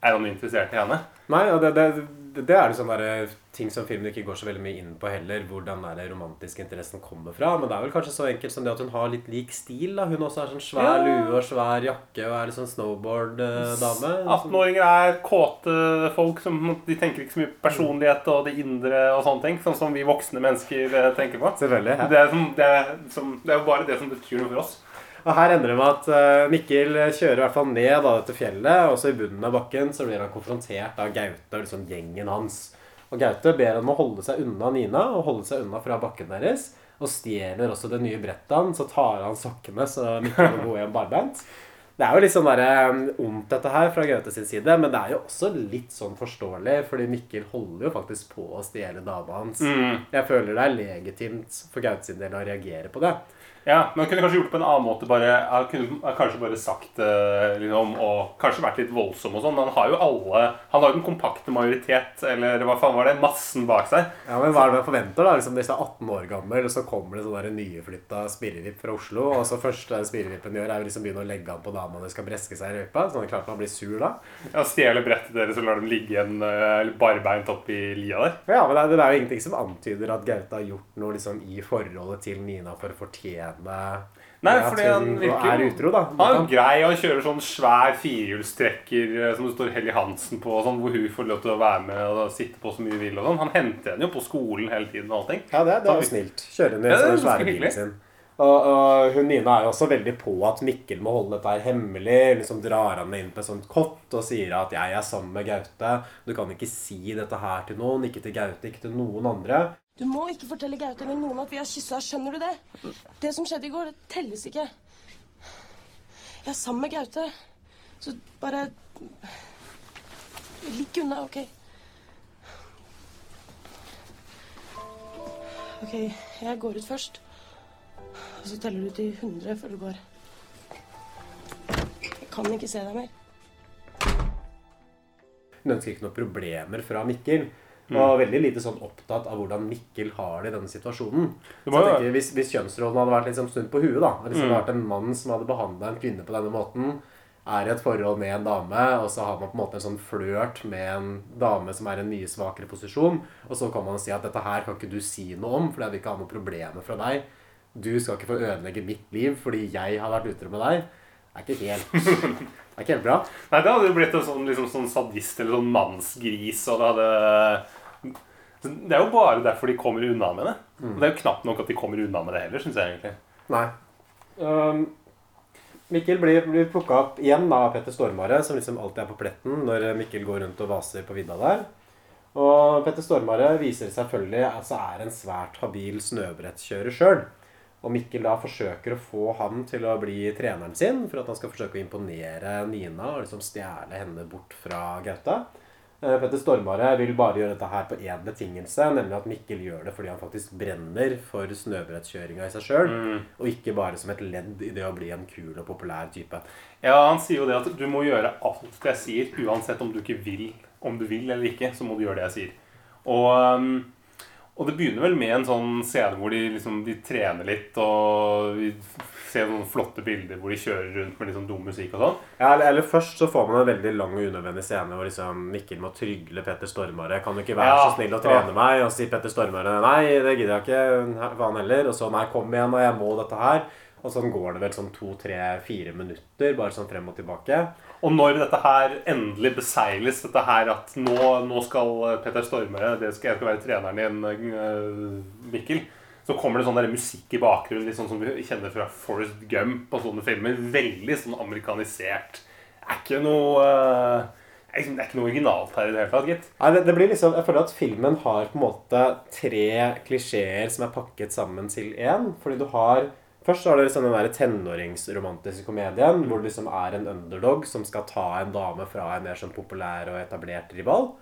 er han noe interessert i henne? Nei, og det, det, det er liksom der, ting som filmen ikke går så veldig mye inn på heller, hvor den der romantiske interessen kommer fra. Men det er vel kanskje så enkelt som det at hun har litt lik stil. da. Hun også er sånn svær Ja. lue og svær jakke og er litt sånn snowboard-dame. 18-åringer er kåte folk som de tenker ikke så mye på personlighet og det indre og sånne ting. Sånn som vi voksne mennesker eh, tenker på. Selvfølgelig, ja. Det er, som, det, er som, det er jo bare det som betyr noe for oss. Og her ender det med at eh, Mikkel kjører i hvert fall ned da, dette fjellet, og så i bunnen av bakken så blir han konfrontert av Gaute og liksom gjengen hans. Og Gaute ber ham å holde seg unna Nina og holde seg unna fra bakken deres. Og stjeler også det nye brettet hans, så tar han sokkene så Mikkel må gå hjem barbeint. Det er jo litt sånn der, eh, ondt dette her fra Gaute sin side, men det er jo også litt sånn forståelig, fordi Mikkel holder jo faktisk på å stjele dama hans. Mm. Jeg føler det er legitimt for Gaute sin del å reagere på det. Ja, men kunne kanskje gjort det på en annen måte. Bare, han kunne kanskje bare sagt det liksom, og kanskje vært litt voldsom og sånn. Men han har jo alle Han har jo den kompakte majoritet, eller hva faen var det, massen bak seg. Ja, men Hva er det man forventer? da? Liksom, Hvis du er 18 år gammel, og så kommer det sånn nyflytta spirrevipp fra Oslo, og så første spirrevippen gjør, er å liksom begynne å legge an på dama når de skal breske seg i løypa. Sånn klart man blir sur da. Ja, Stjele brettet deres og lar dem ligge igjen uh, barbeint oppi lia der. Ja, men det er, det er jo ingenting som antyder at Gaute har gjort noe liksom i forholdet til Nina for å fortjene Nei, fordi han virker er utro, da. Han er grei og kjører sånn svær firehjulstrekker eh, som det står Helly Hansen på, sånn, hvor hun får lov til å være med og sitte på så mye hun vil. og sånn. Han henter henne jo på skolen hele tiden. og allting. Ja, det, det er jo snilt. Kjører henne i Ja, den svære bilen sin. Og, og hun Nina er jo også veldig på at Mikkel må holde dette her hemmelig. liksom Drar han inn på et sånt kott og sier at 'jeg er sammen med Gaute'. Du kan ikke si dette her til noen. Ikke til Gaute, ikke til noen andre. Du må ikke fortelle Gaute eller noen at vi har kyssa. Skjønner du det? Det som skjedde i går, det telles ikke. Jeg er sammen med Gaute. Så bare Ligg unna, OK? OK, jeg går ut først. Og så teller du til 100 før du går. Jeg kan ikke se deg mer. Hun ønsker ikke noen problemer fra Mikkel. Mm. Og veldig lite sånn opptatt av hvordan Mikkel har det i denne situasjonen. Så jeg tenker, hvis, hvis kjønnsrollen hadde vært liksom snudd på huet, da Hvis det Mm. hadde vært en mann som hadde behandla en kvinne på denne måten, er i et forhold med en dame, og så har man på en måte en sånn flørt med en dame som er i en mye svakere posisjon, og så kan man si at dette her kan ikke du si noe om, for jeg vil ikke ha noe problemer fra deg. Du skal ikke få ødelegge mitt liv fordi jeg har vært utro med deg. Det er ikke helt, det er ikke helt bra. Nei, det hadde jo blitt en sånn, liksom, sånn sadist eller sånn mannsgris, og det hadde Det er jo bare derfor de kommer unna med det. Mm. Det er jo knapt nok at de kommer unna med det heller, syns jeg egentlig. Nei. Um, Mikkel blir, blir plukka opp igjen da, av Petter Stormare, som liksom alltid er på pletten når Mikkel går rundt og vaser på vidda der. Og Petter Stormare viser selvfølgelig altså er en svært habil snøbrettkjører sjøl. Og Mikkel da forsøker å få han til å bli treneren sin for at han skal forsøke å imponere Nina og liksom stjele henne bort fra Gaute. Eh, Petter Stormare vil bare gjøre dette her på én betingelse, nemlig at Mikkel gjør det fordi han faktisk brenner for snøbrettkjøringa i seg sjøl, Mm. og ikke bare som et ledd i det å bli en kul og populær type. Ja, han sier jo det at du må gjøre alt jeg sier, uansett om du ikke vil. Om du vil eller ikke, så må du gjøre det jeg sier. Og, um, og det begynner vel med en sånn scene hvor de, liksom, de trener litt, og ser noen flotte bilder hvor de kjører rundt med litt sånn dum musikk og sånn. Ja, eller, eller først så får man en veldig lang og unødvendig scene hvor liksom Mikkel må trygle Petter Stormare. Kan du ikke være Ja, så snill å ja. trene meg? Og si Petter Stormare nei, det gidder jeg ikke. Han heller. Og så nei, kom igjen, og jeg må dette her. Og sånn går det vel sånn to, tre, fire minutter, bare sånn frem og tilbake. Og når dette her endelig beseiles, dette her at nå, nå skal Petter Stormare det skal, Jeg skal være treneren din, øh, Mikkel. Så kommer det sånn der musikk i bakgrunnen, litt sånn som vi kjenner fra Forrest Gump og sånne filmer. Veldig sånn amerikanisert. Det er ikke noe øh, det er ikke noe originalt her i det hele tatt, gitt. Nei, det, det blir liksom, Jeg føler at filmen har på en måte tre klisjeer som er pakket sammen til én. Fordi du har Først så har du liksom den der tenåringsromantiske komedien hvor det liksom er en underdog som skal ta en dame fra en mer sånn populær og etablert rival.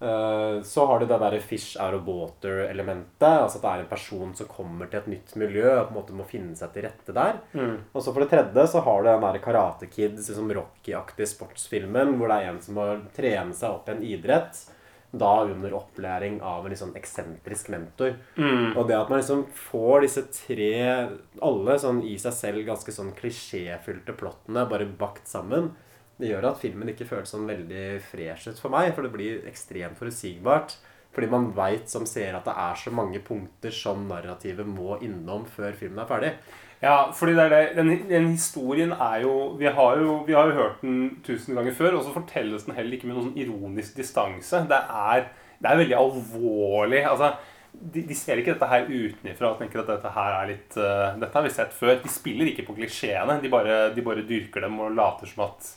Eh, Så har du det der fish out of water-elementet. Altså at det er en person som kommer til et nytt miljø og på en måte må finne seg til rette der. Mm. Og så for det tredje så har du den der Karate Kid, liksom Rocky-aktig sportsfilmen, hvor det er en som må trene seg opp i en idrett. Da under opplæring av en liksom eksentrisk mentor. Mm. Og det at man liksom får disse tre, alle sånn i seg selv ganske sånn klisjéfylte plottene bare bakt sammen, det gjør at filmen ikke føles sånn veldig fresh ut for meg. For det blir ekstremt forutsigbart. Fordi man veit som ser at det er så mange punkter som narrativet må innom før filmen er ferdig. Ja, fordi det er det, den, den historien er jo vi jo vi har jo hørt den tusen ganger før, og så fortelles den heller ikke med noen sånn ironisk distanse. Det er, det er veldig alvorlig. altså de, de ser ikke dette her utenfra og tenker at dette her er litt uh, Dette har vi sett før. De spiller ikke på klisjeene. De bare, de bare dyrker dem og later som at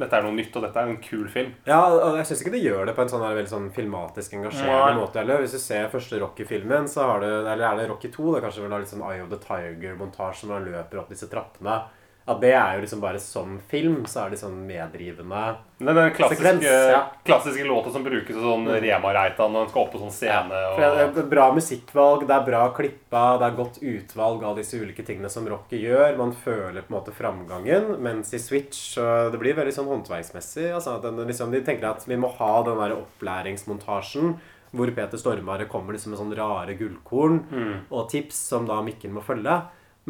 dette er noe nytt, og dette er en kul film. Ja, og jeg syns ikke det gjør det på en sånn veldig sånn filmatisk engasjerende måte Eller. Hvis du ser første Rocky-filmen, så har du Eller er det Rocky 2? Det er kanskje vel litt sånn Eye of the Tiger-montasje når han løper opp disse trappene. At det er jo liksom bare som film, så er det sånn medrivende Det er den klassiske, sekvens, ja. klassiske låta som brukes i sånn Rema-Reitan når en skal opp på sånn scene. For det er bra musikkvalg, det er bra klippa, det er godt utvalg av disse ulike tingene som rocket gjør. Man føler på en måte framgangen. Mens i Switch så det blir veldig sånn håndverksmessig. Altså, den, liksom, de tenker at vi må ha den der opplæringsmontasjen hvor Peter Stormare kommer liksom med sånne rare gullkorn Mm. og tips som da Mikkel må følge.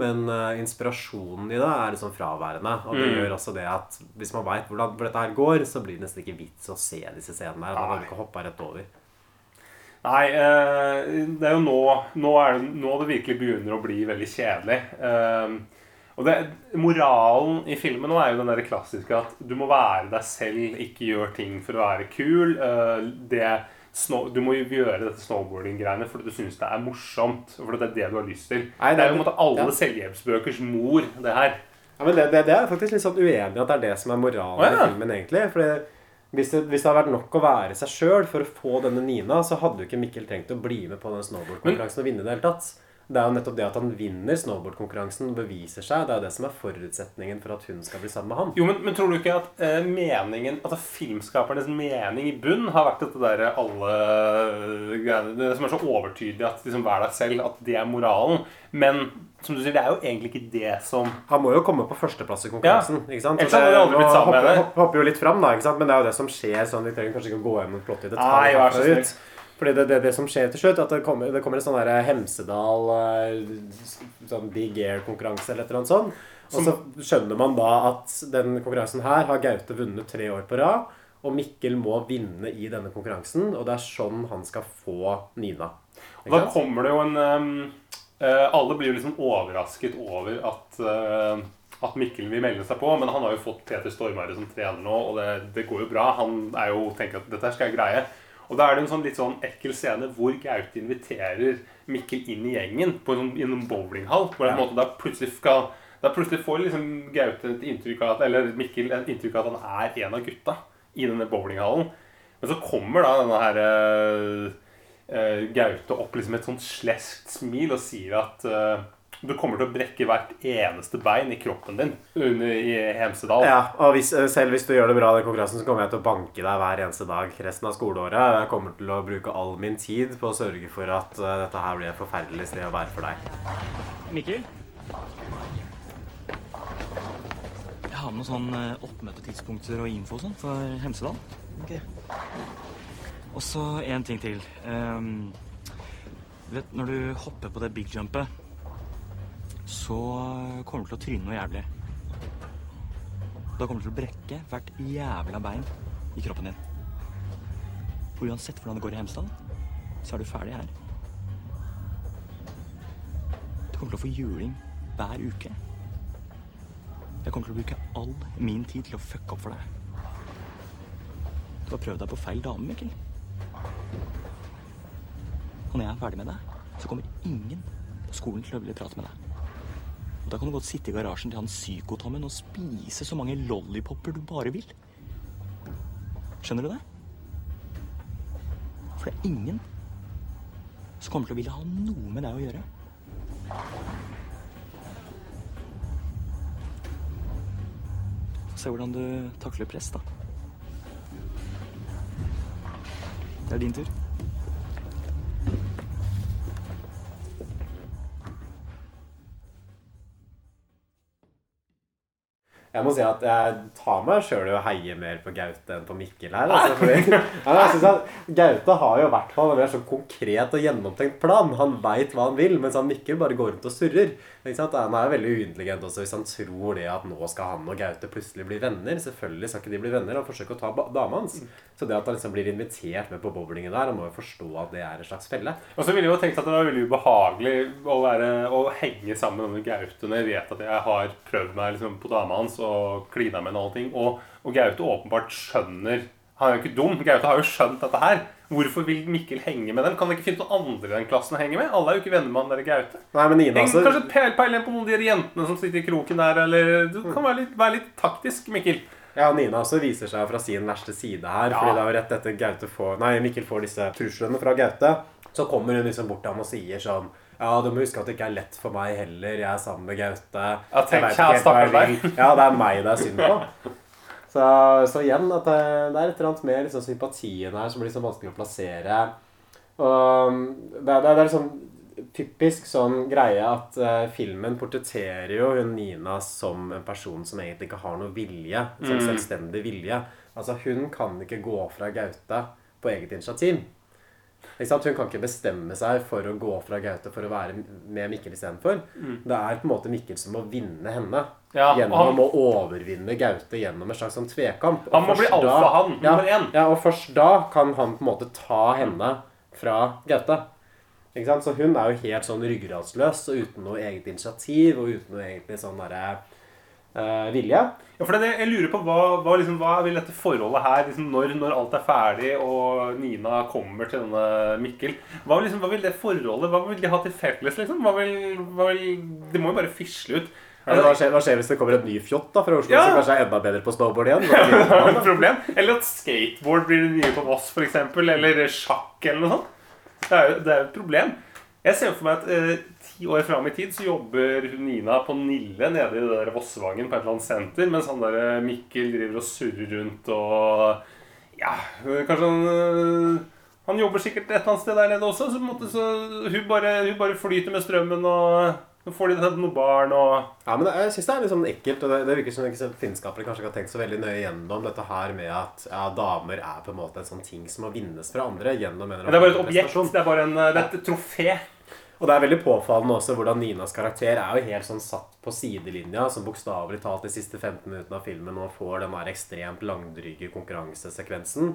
Men uh, inspirasjonen i det er liksom fraværende. Og det Mm. gjør også det at hvis man veit hvordan hvor dette her går, så blir det nesten ikke vits å se disse scenene her. Man kan ikke hoppe rett over. Nei, uh, det er jo nå, nå, er det, nå det virkelig begynner å bli veldig kjedelig. Uh, og det, Moralen i filmen nå er jo den der klassiske at du må være deg selv, ikke gjør ting for å være kul. Det, snow, du må jo gjøre dette snowboarding-greiene fordi du syns det er morsomt. Fordi det er det du har lyst til. Nei, det er jo på en måte alle ja. selvhjelpsbøkers mor, det her. Ja, men det, det, det er faktisk litt sånn uenig i at det er det som er moralen ja. i filmen, egentlig. Fordi hvis det, hvis det hadde vært nok å være seg sjøl for å få denne Nina, så hadde jo ikke Mikkel trengt å bli med på den snowboardkonkurransen og vinne i det hele tatt. Det er jo nettopp det at han vinner snowboardkonkurransen, beviser seg. Det er jo det som er forutsetningen for at hun skal bli sammen med han. Jo, men, men tror du ikke at eh, meningen Altså filmskapernes mening i bunn har vært dette derre alle eh, greiene Det som er så overtydelig at liksom vær deg selv, at det er moralen. Men som du sier, det er jo egentlig ikke det som Han må jo komme på førsteplass i konkurransen. ikke sant? Ellers hadde de aldri blitt sammen med hopper, hopper, jo litt fram, da, ikke sant? men det er jo det som skjer. sånn, Vi trenger kanskje ikke å gå gjennom plottet i detalj. Nei, vær så snill. Fordi det, det, det som skjer til slutt, at det kommer, det kommer en sånn der Hemsedal eh, sånn Big Air-konkurranse eller et eller annet sånt. Og så skjønner man da at den konkurransen her har Gaute vunnet tre år på rad. Og Mikkel må vinne i denne konkurransen, og det er sånn han skal få Nina. Og da kommer det jo en um, Alle blir jo liksom overrasket over at uh, at Mikkel vil melde seg på, men han har jo fått Peter Stormare som trener nå, og det, det går jo bra. Han er jo tenker at dette skal jeg greie. Og da er det en sånn litt sånn ekkel scene hvor Gaute inviterer Mikkel inn i gjengen på en, sånn- i en bowlinghall. Hvor en måte da plutselig skal da plutselig får liksom Gaute et inntrykk av at, eller Mikkel et inntrykk av at han er en av gutta i denne bowlinghallen. Men så kommer da denne her uh, uh, Gaute opp liksom med et sånt sleskt smil og sier at eh, du kommer til å brekke hvert eneste bein i kroppen din under, i Hemsedal. Ja, og hvis, eh, selv hvis du gjør det bra i den konkurransen, så kommer jeg til å banke deg hver eneste dag resten av skoleåret. Jeg kommer til å bruke all min tid på å sørge for at eh, dette her blir et forferdelig sted å være for deg. Mikkel? Jeg har med noen sånn eh, oppmøtetidspunkter og info og sånn for Hemsedal. Og så en ting til. Um, du vet, når du hopper på det big jumpet, så kommer du til å tryne noe jævlig. Da kommer du til å brekke hvert jævla bein i kroppen din. For uansett hvordan det går i Hemsedal, så er du ferdig her. Du kommer til å få juling hver uke. Jeg kommer til å bruke all min tid til å fucke opp for deg. Du har prøvd deg på feil dame, Mikkel. Og når jeg er ferdig med deg, så kommer ingen på skolen til å ville prate med deg. Og da kan du godt sitte i garasjen til han psykotommen og spise så mange lollipoper du bare vil. Skjønner du det? For det er ingen som kommer til å ville ha noe med deg å gjøre. Se hvordan du takler press, da. Det er din tur. Jeg må si at jeg tar meg sjøl i å heie mer på Gaute enn på Mikkel her. Altså, fordi, ja, jeg synes at Gaute har jo i hvert fall en mer sånn konkret og gjennomtenkt plan. Han veit hva han vil, mens han Mikkel bare går rundt og surrer. Han er veldig uintelligent også hvis han tror det at nå skal han og Gaute plutselig bli venner. Selvfølgelig skal ikke de bli venner. Han forsøker å ta dama hans. Så det at han liksom blir invitert med på bowlingen der, han må jo forstå at det er en slags felle. Og så ville jeg jo tenkt at det var veldig ubehagelig å, være, å henge sammen med Gaute når jeg vet at jeg har prøvd meg liksom, på dama hans og klina med henne og allting. Og, og Gaute åpenbart skjønner Han er jo ikke dum. Gaute har jo skjønt dette her. Hvorfor vil Mikkel henge med dem? Kan det ikke finne noen andre i den klassen å henge med? Alle er jo ikke venner med han der Gaute. Nei, men Nina Heng, Kanskje peil, peil på noen av de jentene som sitter i kroken der, eller Du kan være litt, være litt taktisk, Mikkel. Ja, og Nina også viser seg fra sin verste side her. Fordi det er jo rett etter Gaute får Nei, Mikkel får disse truslene fra Gaute. Så kommer hun liksom bort til ham og sier sånn Ja, du må huske at det ikke er lett for meg heller. Jeg er sammen med Gaute. Ja, tenk, Jeg jeg stakkars. Ja, det er meg det er synd på. Så, så igjen, at det, det er et eller annet med liksom, sympatien her som blir så vanskelig å plassere. Og det, det, det er liksom typisk sånn greie at uh, filmen portretterer jo hun Nina som en person som egentlig ikke har noe vilje. Som Mm. selvstendig vilje. Altså, hun kan ikke gå fra Gaute på eget initiativ. Hun kan ikke bestemme seg for å gå fra Gaute for å være med Mikkel istedenfor. Mm. Det er på en måte Mikkel som må vinne henne. Ja, gjennom han- å overvinne Gaute gjennom en slags sånn tvekamp. Og Han må bli alfahann, nummer én. Ja, og først da kan han på en måte ta henne fra Gaute. Ikke sant? Så hun er jo helt sånn ryggradsløs og uten noe eget initiativ og uten noe egentlig sånn derre vilje. Ja, for det, jeg lurer på hva, hva, liksom, hva vil dette forholdet her liksom, når, når alt er ferdig og Nina kommer til denne Mikkel Hva, liksom, hva vil det forholdet Hva vil de ha til felles, liksom? Hva vil, hva vil, det må jo bare fisle ut. Eller hva, skjer, hva skjer hvis det kommer et ny fjott da fra Oslo Ja. som kanskje er enda bedre på snowboard igjen? Ja, det da? et. Eller at skateboard blir det nye på Voss, f.eks. Eller sjakk eller noe sånt. Det er jo det er et problem. Jeg ser for meg at eh, ti år fram i tid så jobber Nina på Nille nede i det der Vossevangen på et eller annet senter, mens han der eh, Mikkel driver og surrer rundt og Ja, kanskje han eh, Han jobber sikkert et eller annet sted der nede også, så, måte, så hun, bare, hun bare flyter med strømmen og så får de noen barn og Ja, men det- jeg synes det er litt sånn ekkelt, og det, det virker som ikke finnskapere kanskje ikke har tenkt så veldig nøye gjennom dette her med at ja, damer er på en måte en sånn ting som må vinnes fra andre gjennom en eller Det er bare et objekt. Det er bare en, eh, det er et trofé. Og det er veldig påfallende også hvordan Ninas karakter er jo helt sånn satt på sidelinja, som bokstavelig talt de siste 15 minuttene av filmen nå får den der ekstremt langdryge konkurransesekvensen.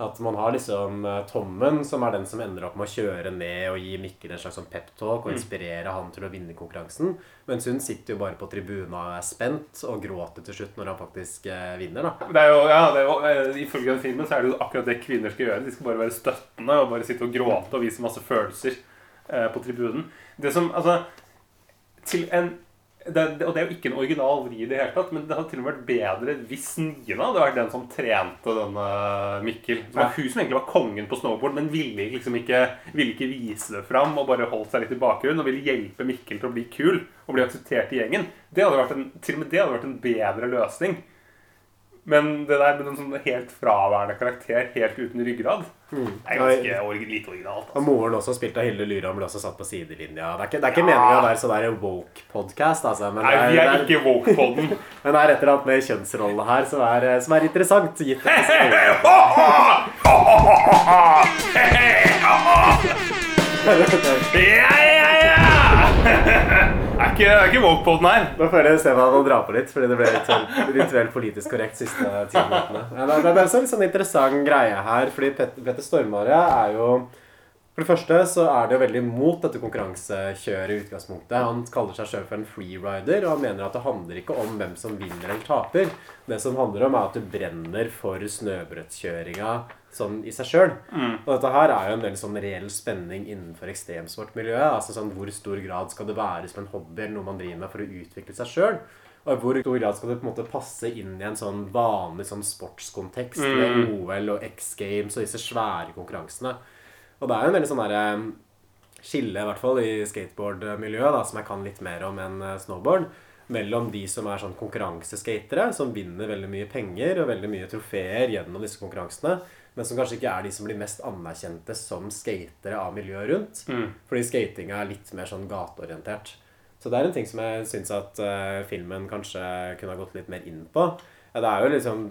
At man har liksom eh, Tommen, som er den som ender opp med å kjøre ned og gi Mikkel en slags sånn peptalk og Mm. inspirere han til å vinne konkurransen. Mens hun sitter jo bare på tribunen og er spent og gråter til slutt når han faktisk eh, vinner. da. Det er jo, ja, det er jo, eh, Ifølge den filmen så er det jo akkurat det kvinner skal gjøre. De skal bare være støttende og bare sitte og gråte og vise masse følelser på tribunen. Det som, altså til en, det, det, Og det er jo ikke en original vri i det hele tatt, men det hadde til og med vært bedre hvis Nina hadde vært den som trente denne Mikkel. Det var hun som egentlig var kongen på snowboard, men ville liksom ikke, ville ikke vise det fram og bare holdt seg litt i bakgrunnen og ville hjelpe Mikkel til å bli kul og bli akseptert i gjengen. Det hadde vært en, til og med det hadde vært en bedre løsning. Men det der med en sånn helt fraværende karakter helt uten ryggrad Mm. er ganske orgi- lite originalt. Og moren også spilt av Hilde Lyram ble også satt på sidelinja. Det er ikke, det er ikke meningen å være sånn der woke-podkast, altså. Men Nei, det vi er det ikke woke-podden. men det er et eller annet med kjønnsrollene her som er, som er interessant. Gitt at Ja, ja, ja! Ikke, er ikke woke-podden her. Nå føler jeg Stefan å dra på litt, fordi det ble litt, litt vel politisk korrekt siste ti minuttene. Det, er også en sånn interessant greie her, fordi Pet, Petter Stormare er jo For det første så er det jo veldig mot dette konkurransekjøret i utgangspunktet. Han kaller seg selv for en freerider, og han mener at det handler ikke om hvem som vinner eller taper. Det som handler om, er at du brenner for snøbrøttkjøringa sånn i seg sjøl. Mm. Og dette her er jo en veldig sånn reell spenning innenfor ekstremsportmiljøet. Altså sånn Hvor stor grad skal det være som en hobby eller noe man driver med for å utvikle seg sjøl? Og hvor stor grad skal det på en måte passe inn i en sånn vanlig sånn sportskontekst med Mm. OL og X Games og disse svære konkurransene? Og det er jo en veldig sånn derre skille, i hvert fall i skateboardmiljøet, da, som jeg kan litt mer om enn eh, snowboard, mellom de som er sånn konkurranseskatere, som vinner veldig mye penger og veldig mye trofeer gjennom disse konkurransene, men som kanskje ikke er de som blir mest anerkjente som skatere av miljøet rundt. Mm. Fordi skatinga er litt mer sånn gateorientert. Så det er en ting som jeg syns at uh, filmen kanskje kunne ha gått litt mer inn på. Ja, det er jo liksom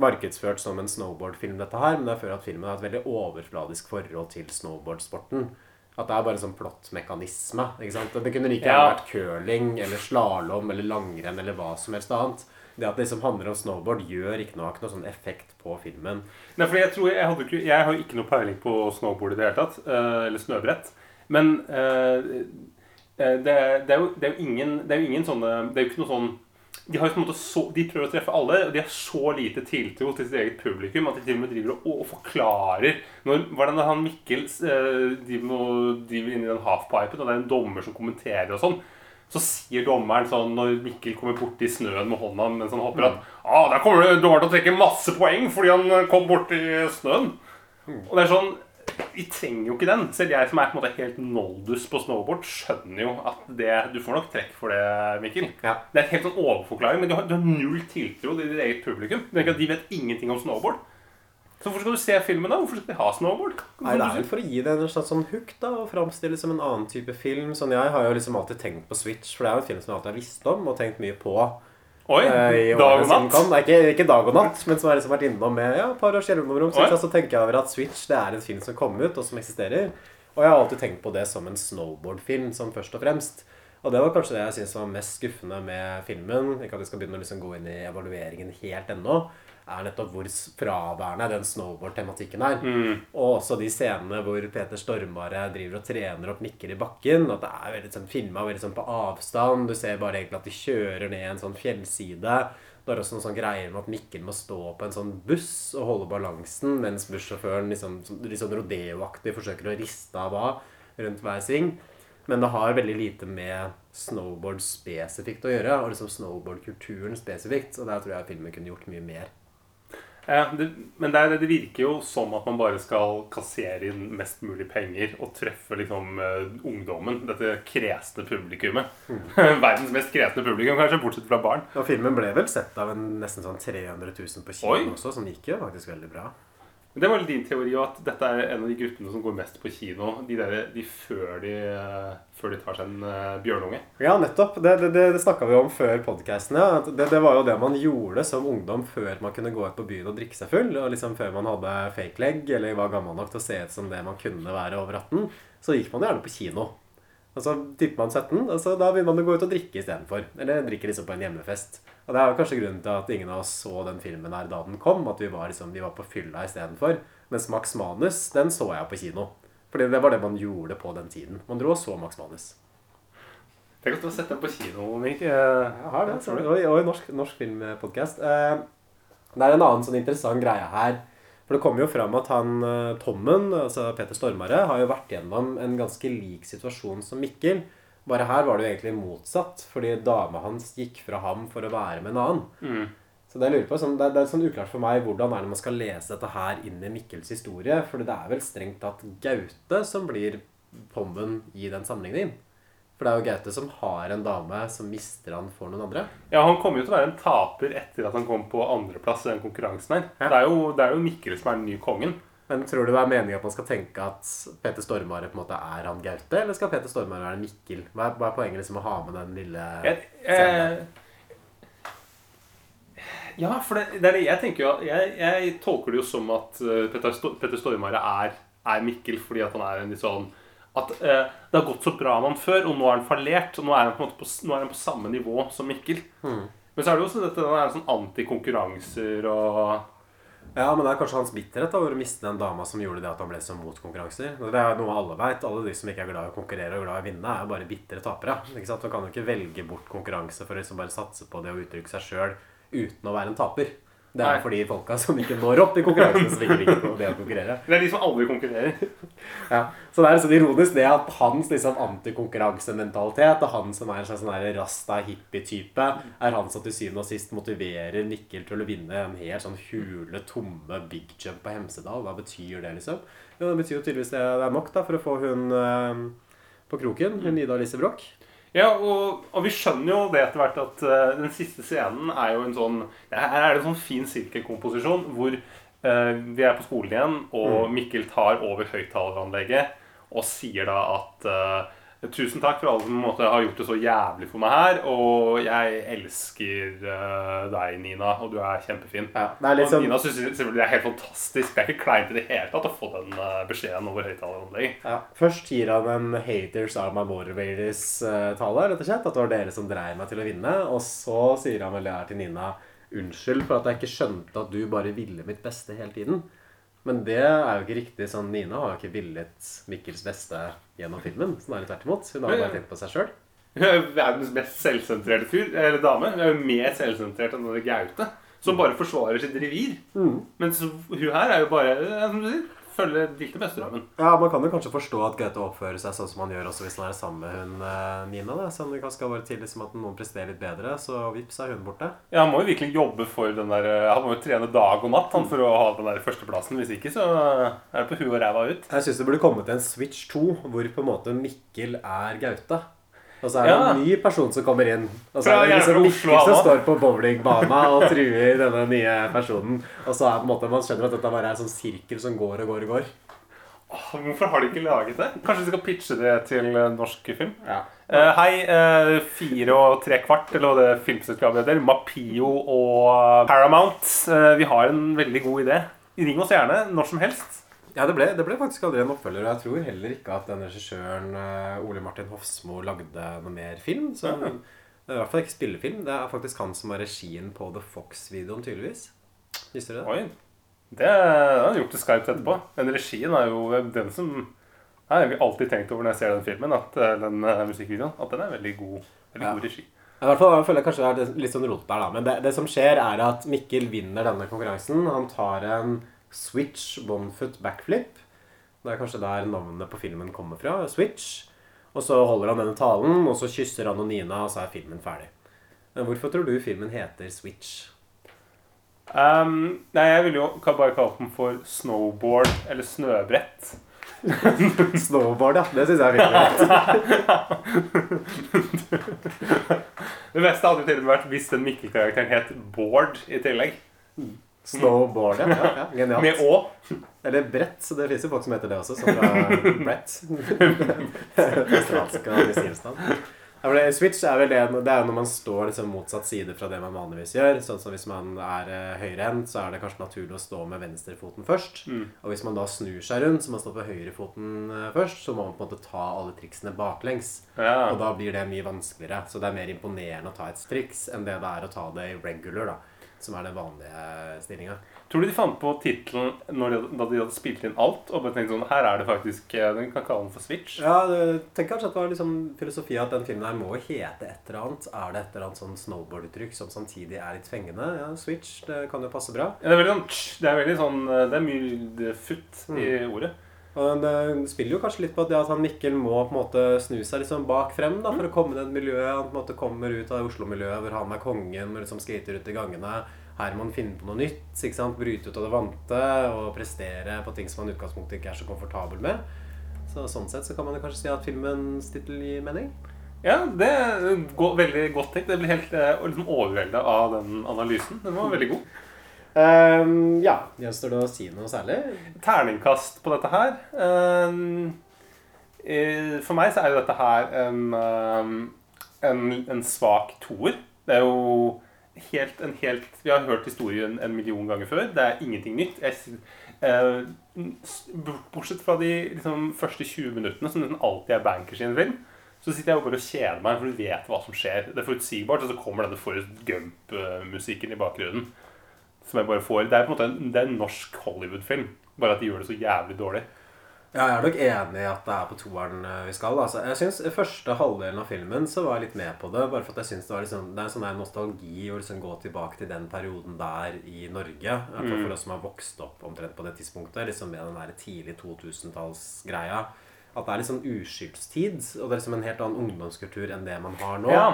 markedsført som en snowboardfilm, dette her, men jeg føler at filmen har et veldig overfladisk forhold til snowboardsporten. At det er bare en sånn plottmekanisme. ikke sant? Det kunne like gjerne Ja. vært curling eller slalåm eller langrenn eller hva som helst annet. Det at det liksom handler om snowboard, gjør ikke noe, noe sånn effekt på filmen. Nei, for jeg tror jeg, hadde jeg har ikke noe peiling på snowboard i det hele tatt. eh, eller snøbrett. Men eh, eh, det, det, er jo, det er ingen Det er jo ingen sånne Det er jo ikke noe sånn de, har jo på en måte så, de prøver å treffe alle, og de har så lite tiltro til sitt eget publikum at de til og med driver og, og forklarer når, Hvordan er han Mikkel eh, driver, driver inn i den halfpipen, og det er en dommer som kommenterer og sånn, så sier dommeren sånn når Mikkel kommer borti snøen med hånda mens han hopper, at ah, der kommer dommeren til å trekke masse poeng fordi han eh, kom borti snøen. Og det er sånn Vi trenger jo ikke den. Selv jeg som er på en måte helt noldus på snowboard, skjønner jo at det Du får nok trekk for det, Mikkel. Det er en helt sånn overforklaring, men du har, du har null tiltro til ditt eget publikum. Du tenker at De vet ingenting om snowboard. Så hvorfor skal du se filmen, da? Hvorfor skal de ha snowboard? Nei, Det er vel for å gi det en slags sånn hook da, og framstille som en annen type film. Sånn, Jeg har jo liksom alltid tenkt på Switch, for det er jo en film som jeg alltid har visst om og tenkt mye på. Oi, eh, i dag årene og som natt? kom. Nei, ikke, ikke dag og natt, men som har liksom vært innom med ja, et par års mellomrom. Så, Oi. så tenker jeg over at Switch det er en film som kom ut, og som eksisterer. Og jeg har alltid tenkt på det som en snowboardfilm, som først og fremst. Og det var kanskje det jeg syns var mest skuffende med filmen. Ikke at vi skal begynne å liksom gå inn i evalueringen helt ennå. Er nettopp hvor fraværende den snowboard-tematikken er. Mm. Og også de scenene hvor Peter Stormare driver og trener opp nikker i bakken. At det er veldig sånn filma veldig sånn på avstand. Du ser bare egentlig at de kjører ned en sånn fjellside. Det er også noen sånn greier med at Mikkel må stå på en sånn buss og holde balansen, mens bussjåføren liksom, liksom rodeoaktig forsøker å riste av av rundt hver sving. Men det har veldig lite med snowboard spesifikt å gjøre, og liksom snowboardkulturen spesifikt. Og der tror jeg filmen kunne gjort mye mer. Ja, det, men det, det virker jo som at man bare skal kassere inn mest mulig penger og treffe liksom eh, ungdommen. Dette kresne publikummet. Verdens mest kresne publikum, kanskje, bortsett fra barn. Og filmen ble vel sett av en nesten sånn 300 000 på kino også, som gikk jo faktisk veldig bra. Det var din teori at dette er en av de gruppene som går mest på kino. De, der, de, før, de eh, før de tar seg en eh, bjørnunge. Ja, nettopp. Det, det, det, det snakka vi om før podkasten. Ja. Det, det var jo det man gjorde som ungdom før man kunne gå ut på byen og drikke seg full. Og liksom før man hadde fake leg eller var gammel nok til å se ut som det man kunne være over 18. Så gikk man gjerne på kino. Og så tipper man 17, og så da begynner man å gå ut og drikke istedenfor. Eller drikke liksom på en hjemmefest. Og det er jo kanskje grunnen til at ingen av oss så den filmen her da den kom. At vi var, liksom, vi var på fylla istedenfor. Mens Max Manus, den så jeg på kino. Fordi det var det man gjorde på den tiden. Man dro og så Max Manus. Tenk at du har sett den på kino, Mik. Jeg har det. Så, og, i- norsk, norsk filmpodkast. Eh, det er en annen sånn interessant greie her. For det kommer jo fram at han eh, Tommen, altså Peter Stormare, har jo vært gjennom en ganske lik situasjon som Mikkel. Bare her var det jo egentlig motsatt, fordi dama hans gikk fra ham for å være med en annen. Mm. Så det jeg lurer på, sånn, det, er, det er sånn uklart for meg hvordan er det man skal lese dette her inn i Mikkels historie. For det er vel strengt tatt Gaute som blir Pommen i den sammenligningen. For det er jo Gaute som har en dame som mister han for noen andre. Ja, Han kommer jo til å være en taper etter at han kom på andreplass i den konkurransen her. Det, er jo, det er jo Mikkel som er den nye kongen. Men tror du det er meningen at man skal tenke at Peter Stormare på en måte er han Gaute, eller skal Peter Stormare være Mikkel? Hva er, hva er poenget liksom å ha med den lille scenen? eh, ja, for det, det det jeg tenker jo Jeg, jeg tolker det jo som at Peter Petter, Petter Stormare er, er Mikkel fordi at han er en litt sånn At eh, det har gått så bra med han før, og nå er han fallert. Og nå er han på, på, er han på samme nivå som Mikkel. Hmm. Men så er det jo også dette han er sånn antikonkurranser og Ja, men det er kanskje hans bitterhet over å miste den dama som gjorde det at han ble så mot konkurranser. Det er noe alle vet. Alle de som ikke er glad i å konkurrere og glad i å vinne, er jo bare bitre tapere. Ikke sant? Man kan jo ikke velge bort konkurranse for å liksom bare satse på det å uttrykke seg sjøl uten å være en taper. Det er Nei. fordi folka som ikke når opp i konkurransen, som ikke liker det å konkurrere. Det er de som aldri konkurrerer. Ja, Så det er sånn ironisk det at hans liksom antikonkurransementalitet og han som er en slags sånn der rasta hippie-type, er han som til syvende og sist motiverer Mikkel til å vinne en helt sånn hule, tomme big jump på Hemsedal. Hva betyr det, liksom? Jo, det betyr jo tydeligvis det er nok da for å få hun eh, på kroken, hun Ida Lise Broch. Ja, og, og vi skjønner jo det etter hvert at uh, den siste scenen er jo en sånn Her er det en sånn fin sirkelkomposisjon hvor uh, vi er på skolen igjen, og Mm. Mikkel tar over høyttaleranlegget og sier da at eh, Tusen takk for alle som måte, har gjort det så jævlig for meg her. Og jeg elsker uh, deg, Nina, og du er kjempefin. det er og sånn- Nina syns selvfølgelig det er helt fantastisk. Det er ikke kleint i det hele tatt å få den uh, beskjeden over høyttaleranlegget. Ja, Først gir han en 'haters are my motivators'-tale, rett og slett. At det var dere som dreier meg til å vinne. Og så sier han vel det her til Nina. Unnskyld for at jeg ikke skjønte at du bare ville mitt beste hele tiden. Men det er jo ikke riktig. sånn Nina har jo ikke villet Mikkels beste gjennom filmen. Snarere tvert imot. Hun har jo bare tenkt på seg sjøl. Hun er jo verdens mest selvsentrerte fyr, eller dame. Hun er jo mer selvsentrert enn denne Gaute, som bare forsvarer sitt revir. Mm. Mens hun her er jo bare som du sier, følge Dilte bestedraumen. Ja, Man kan jo kanskje forstå at Gaute oppfører seg sånn som han gjør også hvis han er sammen med hun eh, Nina. da Så det kanskje skal være til liksom at noen presterer litt bedre, så vips er hun borte. Ja, Han må jo virkelig jobbe for den der eh, Han må jo trene dag og natt han, for å ha den der førsteplassen. Hvis ikke så er det på huet og ræva ut. Jeg syns det burde kommet en Switch 2 hvor på en måte Mikkel er Gaute. Og så er det en ny person som kommer inn. Og så er det liksom Oslo, som står på bowlingbana og truer denne nye personen. Og så er på en måte man skjønner at dette bare er en sånn sirkel som går og går og går. Åh, Hvorfor har de ikke laget det? Kanskje de skal pitche det til eh, norsk film? Ja. Uh, hei, uh, fire og tre kvart, eller hva det filmselskapet heter. Mapio og Paramount. Uh, vi har en veldig god idé. Ring oss gjerne når som helst. Ja, det ble, det ble faktisk aldri en oppfølger. Og jeg tror heller ikke at den regissøren eh, Ole Martin Hofsmo lagde noe mer film. Så Ja. Det er i hvert fall ikke spillefilm. Det er faktisk han som har regien på The Fox-videoen, tydeligvis. Visste du det? Oi. Det har han gjort det skarpt etterpå. Men regien er jo den som Jeg har alltid tenkt over når jeg ser den filmen, at eh, den eh, musikkvideoen, at den er veldig god. Veldig Ja. god regi. I hvert fall, jeg føler jeg kanskje det er litt sånn rot der, da. Men det, det som skjer, er at Mikkel vinner denne konkurransen. Han tar en switch one-foot backflip. Det er kanskje der navnet på filmen kommer fra. Switch. Og så holder han denne talen, og så kysser han og Nina, og så er filmen ferdig. Men hvorfor tror du filmen heter Switch? Um, nei, jeg ville jo bare kalt den for snowboard eller snøbrett. Snowboard, ja. Det syns jeg er fint. Det beste hadde jo til og med vært hvis den Mikkel-karakteren het Bård i tillegg. Snowboard, ja. ja, ja. Genialt. Med Å. Eller brett. Så det fins jo folk som heter det også, som fra Brett. Australsk. Ja, Switch er vel det, det er når man står liksom motsatt side fra det man vanligvis gjør. Sånn som Hvis man er eh, høyrehendt, så er det kanskje naturlig å stå med venstrefoten først. Mm. Og hvis man da snur seg rundt, så man står på høyrefoten eh, først, så må man på en måte ta alle triksene baklengs. Ja. Og da blir det mye vanskeligere. Så det er mer imponerende å ta et triks enn det det er å ta det i regular, da. Som er den vanlige stillinga. Tror du de fant på tittelen da de hadde spilt inn alt? Og bare tenkte sånn Her er det faktisk eh, Den kan kalle den for Switch. Ja, tenk kanskje at det var liksom filosofi at den filmen her må hete et eller annet. Er det et eller annet sånn snowboard-uttrykk som samtidig er litt fengende? Ja, Switch, det kan jo passe bra. Ja, det er veldig sånn Det er veldig sånn eh, Det er mye futt i Mm. ordet. Og det spiller jo kanskje litt på at, det at han Mikkel må på en måte snu seg liksom bak frem da, for å komme i det miljøet. Han på en måte kommer ut av Oslo-miljøet hvor han er kongen og liksom skater ut i gangene. Her må han finne på noe nytt. ikke sant? Bryte ut av det vante og prestere på ting som han i utgangspunktet ikke er så komfortabel med. Så Sånn sett så kan man jo kanskje si at filmens tittel gir mening. Ja, det er veldig godt tenkt. Jeg ble helt eh, liksom overvelda av den analysen. Den var veldig god. Ehm, ja. Gjenstår det å si noe særlig? Terningkast på dette her. Eh, for meg så er jo dette her en, ehm, en, en svak toer. Det er jo helt, en helt Vi har hørt historien en million ganger før. Det er ingenting nytt. Jeg, eh, bortsett fra de liksom, første 20 minuttene, som nesten alltid er bankers i en film, så sitter jeg bare og kjeder meg, for du vet hva som skjer. Det er forutsigbart, og så kommer denne Forrest Gump-musikken i bakgrunnen. Som jeg bare får. Det er på en måte en, det er en norsk Hollywood-film. Bare at de gjør det så jævlig dårlig. Ja, jeg er nok enig i at det er på toeren eh, vi skal. Altså, jeg synes Første halvdelen av filmen så var jeg litt med på det. Bare for at jeg synes Det var liksom, det er en sånn nostalgi å liksom gå tilbake til den perioden der i Norge. I Mm. For oss som har vokst opp omtrent på det tidspunktet. Liksom Med den der tidlig 2000-tallsgreia. At det er liksom sånn uskyldstid. Og det er liksom en helt annen ungdomskultur enn det man har nå. Ja.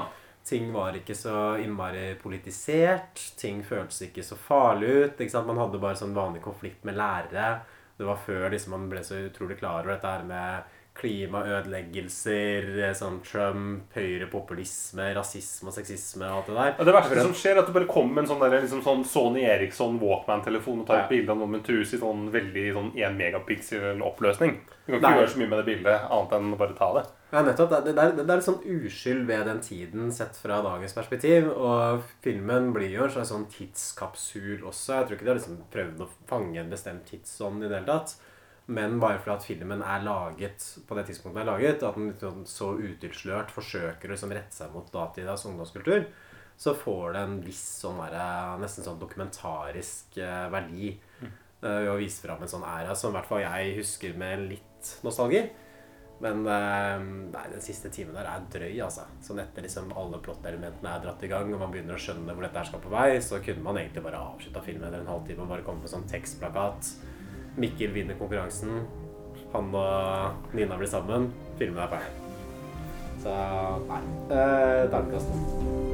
Ting var ikke så innmari politisert. Ting føltes ikke så farlig ut. Ikke sant? Man hadde bare sånn vanlig konflikt med lærere. Det var før liksom, man ble så utrolig klar over dette her med klimaødeleggelser, sånn Trump, høyrepopulisme, rasisme og sexisme og alt det der. Ja, det verste som skjer, er at det bare kommer en sånn, der, liksom sånn Sony Eriksson Walkman-telefon og tar et bilde av noen med en truse i sånn veldig sånn 1 megapixel-oppløsning. Du kan ikke Nei. gjøre så mye med det bildet annet enn å bare ta det. Ja, nettopp. Det, det, det er litt sånn uskyld ved den tiden sett fra dagens perspektiv. Og filmen blir jo en sånn tidskapsul også. Jeg tror ikke de har liksom prøvd å fange en bestemt tidsånd i det hele tatt. Men bare fordi at filmen er laget på det tidspunktet den er laget, at den liksom så utilslørt forsøker å liksom rette seg mot datidas ungdomskultur, så får det en viss sånn der, nesten sånn dokumentarisk eh, verdi eh, ved å vise fram en sånn æra som i hvert fall jeg husker med litt nostalgi. Men eh, nei, den siste timen der er drøy, altså. Sånn etter liksom alle plottelementene er dratt i gang, og man begynner å skjønne hvor dette her skal på vei, så kunne man egentlig bare avslutta filmen etter en halvtime og bare komme med sånn tekstplakat. Mikkel vinner konkurransen, han og Nina blir sammen, filmen er ferdig. Så nei. Eh, Terningkast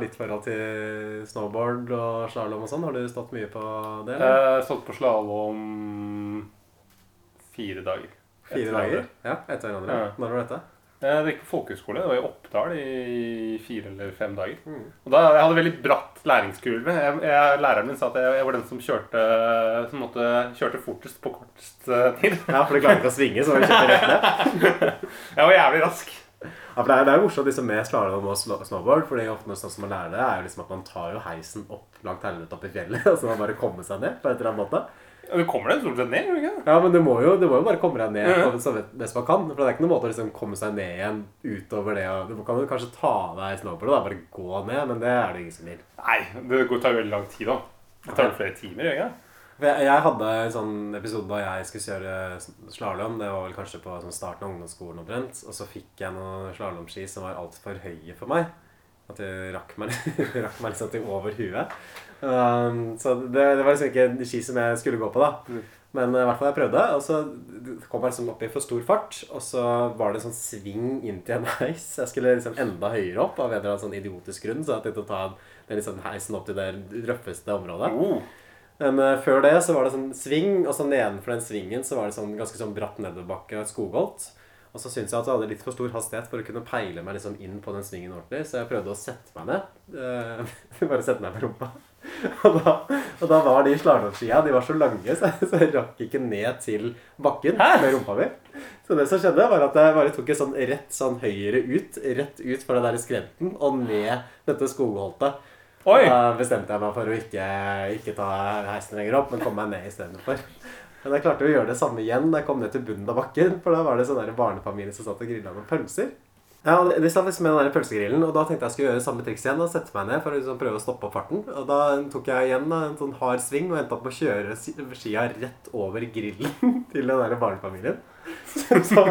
Er ditt forhold til snowboard og slalåm og sånn? Har du stått mye på det? Jeg har stått på slalåm fire dager. Fire Etter dager? Ja, etter hverandre. Ja. Når var dette? Jeg gikk på folkehøyskole. Det var i Oppdal i fire eller fem dager. Mm. Og da, Jeg hadde veldig bratt læringskurve. Jeg, jeg, læreren min sa at jeg, jeg var den som kjørte Som måtte, kjørte fortest på kortest eh, tid. Ja, for du klarte ikke å svinge, så du kjørte rett ned. jeg var jævlig rask. Ja, for det er, det er jo morsomt liksom, med slalåm og snowboard. For det er ofte sånn som man lærer det, er jo liksom at man tar jo heisen opp langt helvete opp i fjellet, og så må man bare komme seg ned på et eller annet måte. Ja, Du kommer deg stort sett ned, gjør du ikke? Ja, men du må jo, du må jo bare komme deg ned Ja. på så best man kan, for det er ikke noen måte å liksom komme seg ned igjen utover det, og du kan jo kanskje ta av deg snowboardet og bare gå ned, men det er det ingen som vil. Nei, det tar jo veldig lang tid da. Det tar jo flere timer, gjør det ikke? Jeg, hadde en sånn episode da jeg skulle kjøre slalåm. Det var vel kanskje på sånn starten av ungdomsskolen omtrent. Og så fikk jeg noen slalåmski som var altfor høye for meg. At de rakk meg, rakk meg liksom til over huet. Um, så det, det var liksom ikke en ski som jeg skulle gå på, da. Men eh, i hvert fall jeg prøvde. Og så kom jeg liksom opp i for stor fart. Og så var det en sånn sving inn til en heis. Jeg skulle liksom enda høyere opp av en eller annen sånn idiotisk grunn. Så jeg tenkte å ta den liksom heisen opp til det røffeste området. Men eh, før det så var det sånn sving, og så nedenfor den svingen så var det sånn ganske sånn bratt nedoverbakke skogholt. Og så syntes jeg at jeg hadde litt for stor hastighet for å kunne peile meg liksom inn på den svingen ordentlig, så jeg prøvde å sette meg ned. Uh, bare sette meg på rumpa. Og da, og da var de slalåmskia de var så lange, så jeg, så jeg rakk ikke ned til bakken med rumpa mi. Så det som skjedde, var at jeg bare tok et sånn rett sånn høyre ut, rett ut fra den der skrenten og ned dette skogholtet. Oi! Da bestemte jeg meg for å ikke, ikke ta heisen lenger opp, men komme meg ned istedenfor. Men jeg klarte å gjøre det samme igjen da jeg kom ned til bunnen av bakken. For da var det sånn barnefamilie som satt og grilla noen pølser. Ja, og De satt liksom med den der pølsegrillen, og da tenkte jeg skulle gjøre samme triks igjen. og sette meg ned for å liksom prøve å stoppe opp farten. Og da tok jeg igjen en sånn hard sving og endte opp med å kjøre skia rett over grillen til den der barnefamilien. Så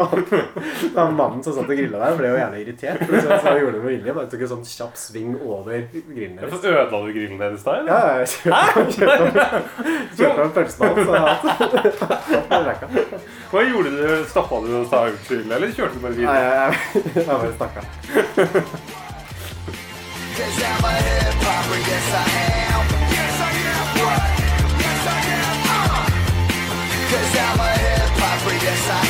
han, mannen som satt og grilla der, ble jo gjerne irritert. Så så jeg gjorde det med vilje. Bare tok en sånn kjapp sving over grillen deres. Så Ødela du grillen deres da? Ja, jeg kjørte en pølse. Hva gjorde du? Stoppa du og sa unnskyld, eller kjørte du bare Nei, videre? jeg, jeg, jeg bare stakk Cause vibrate as I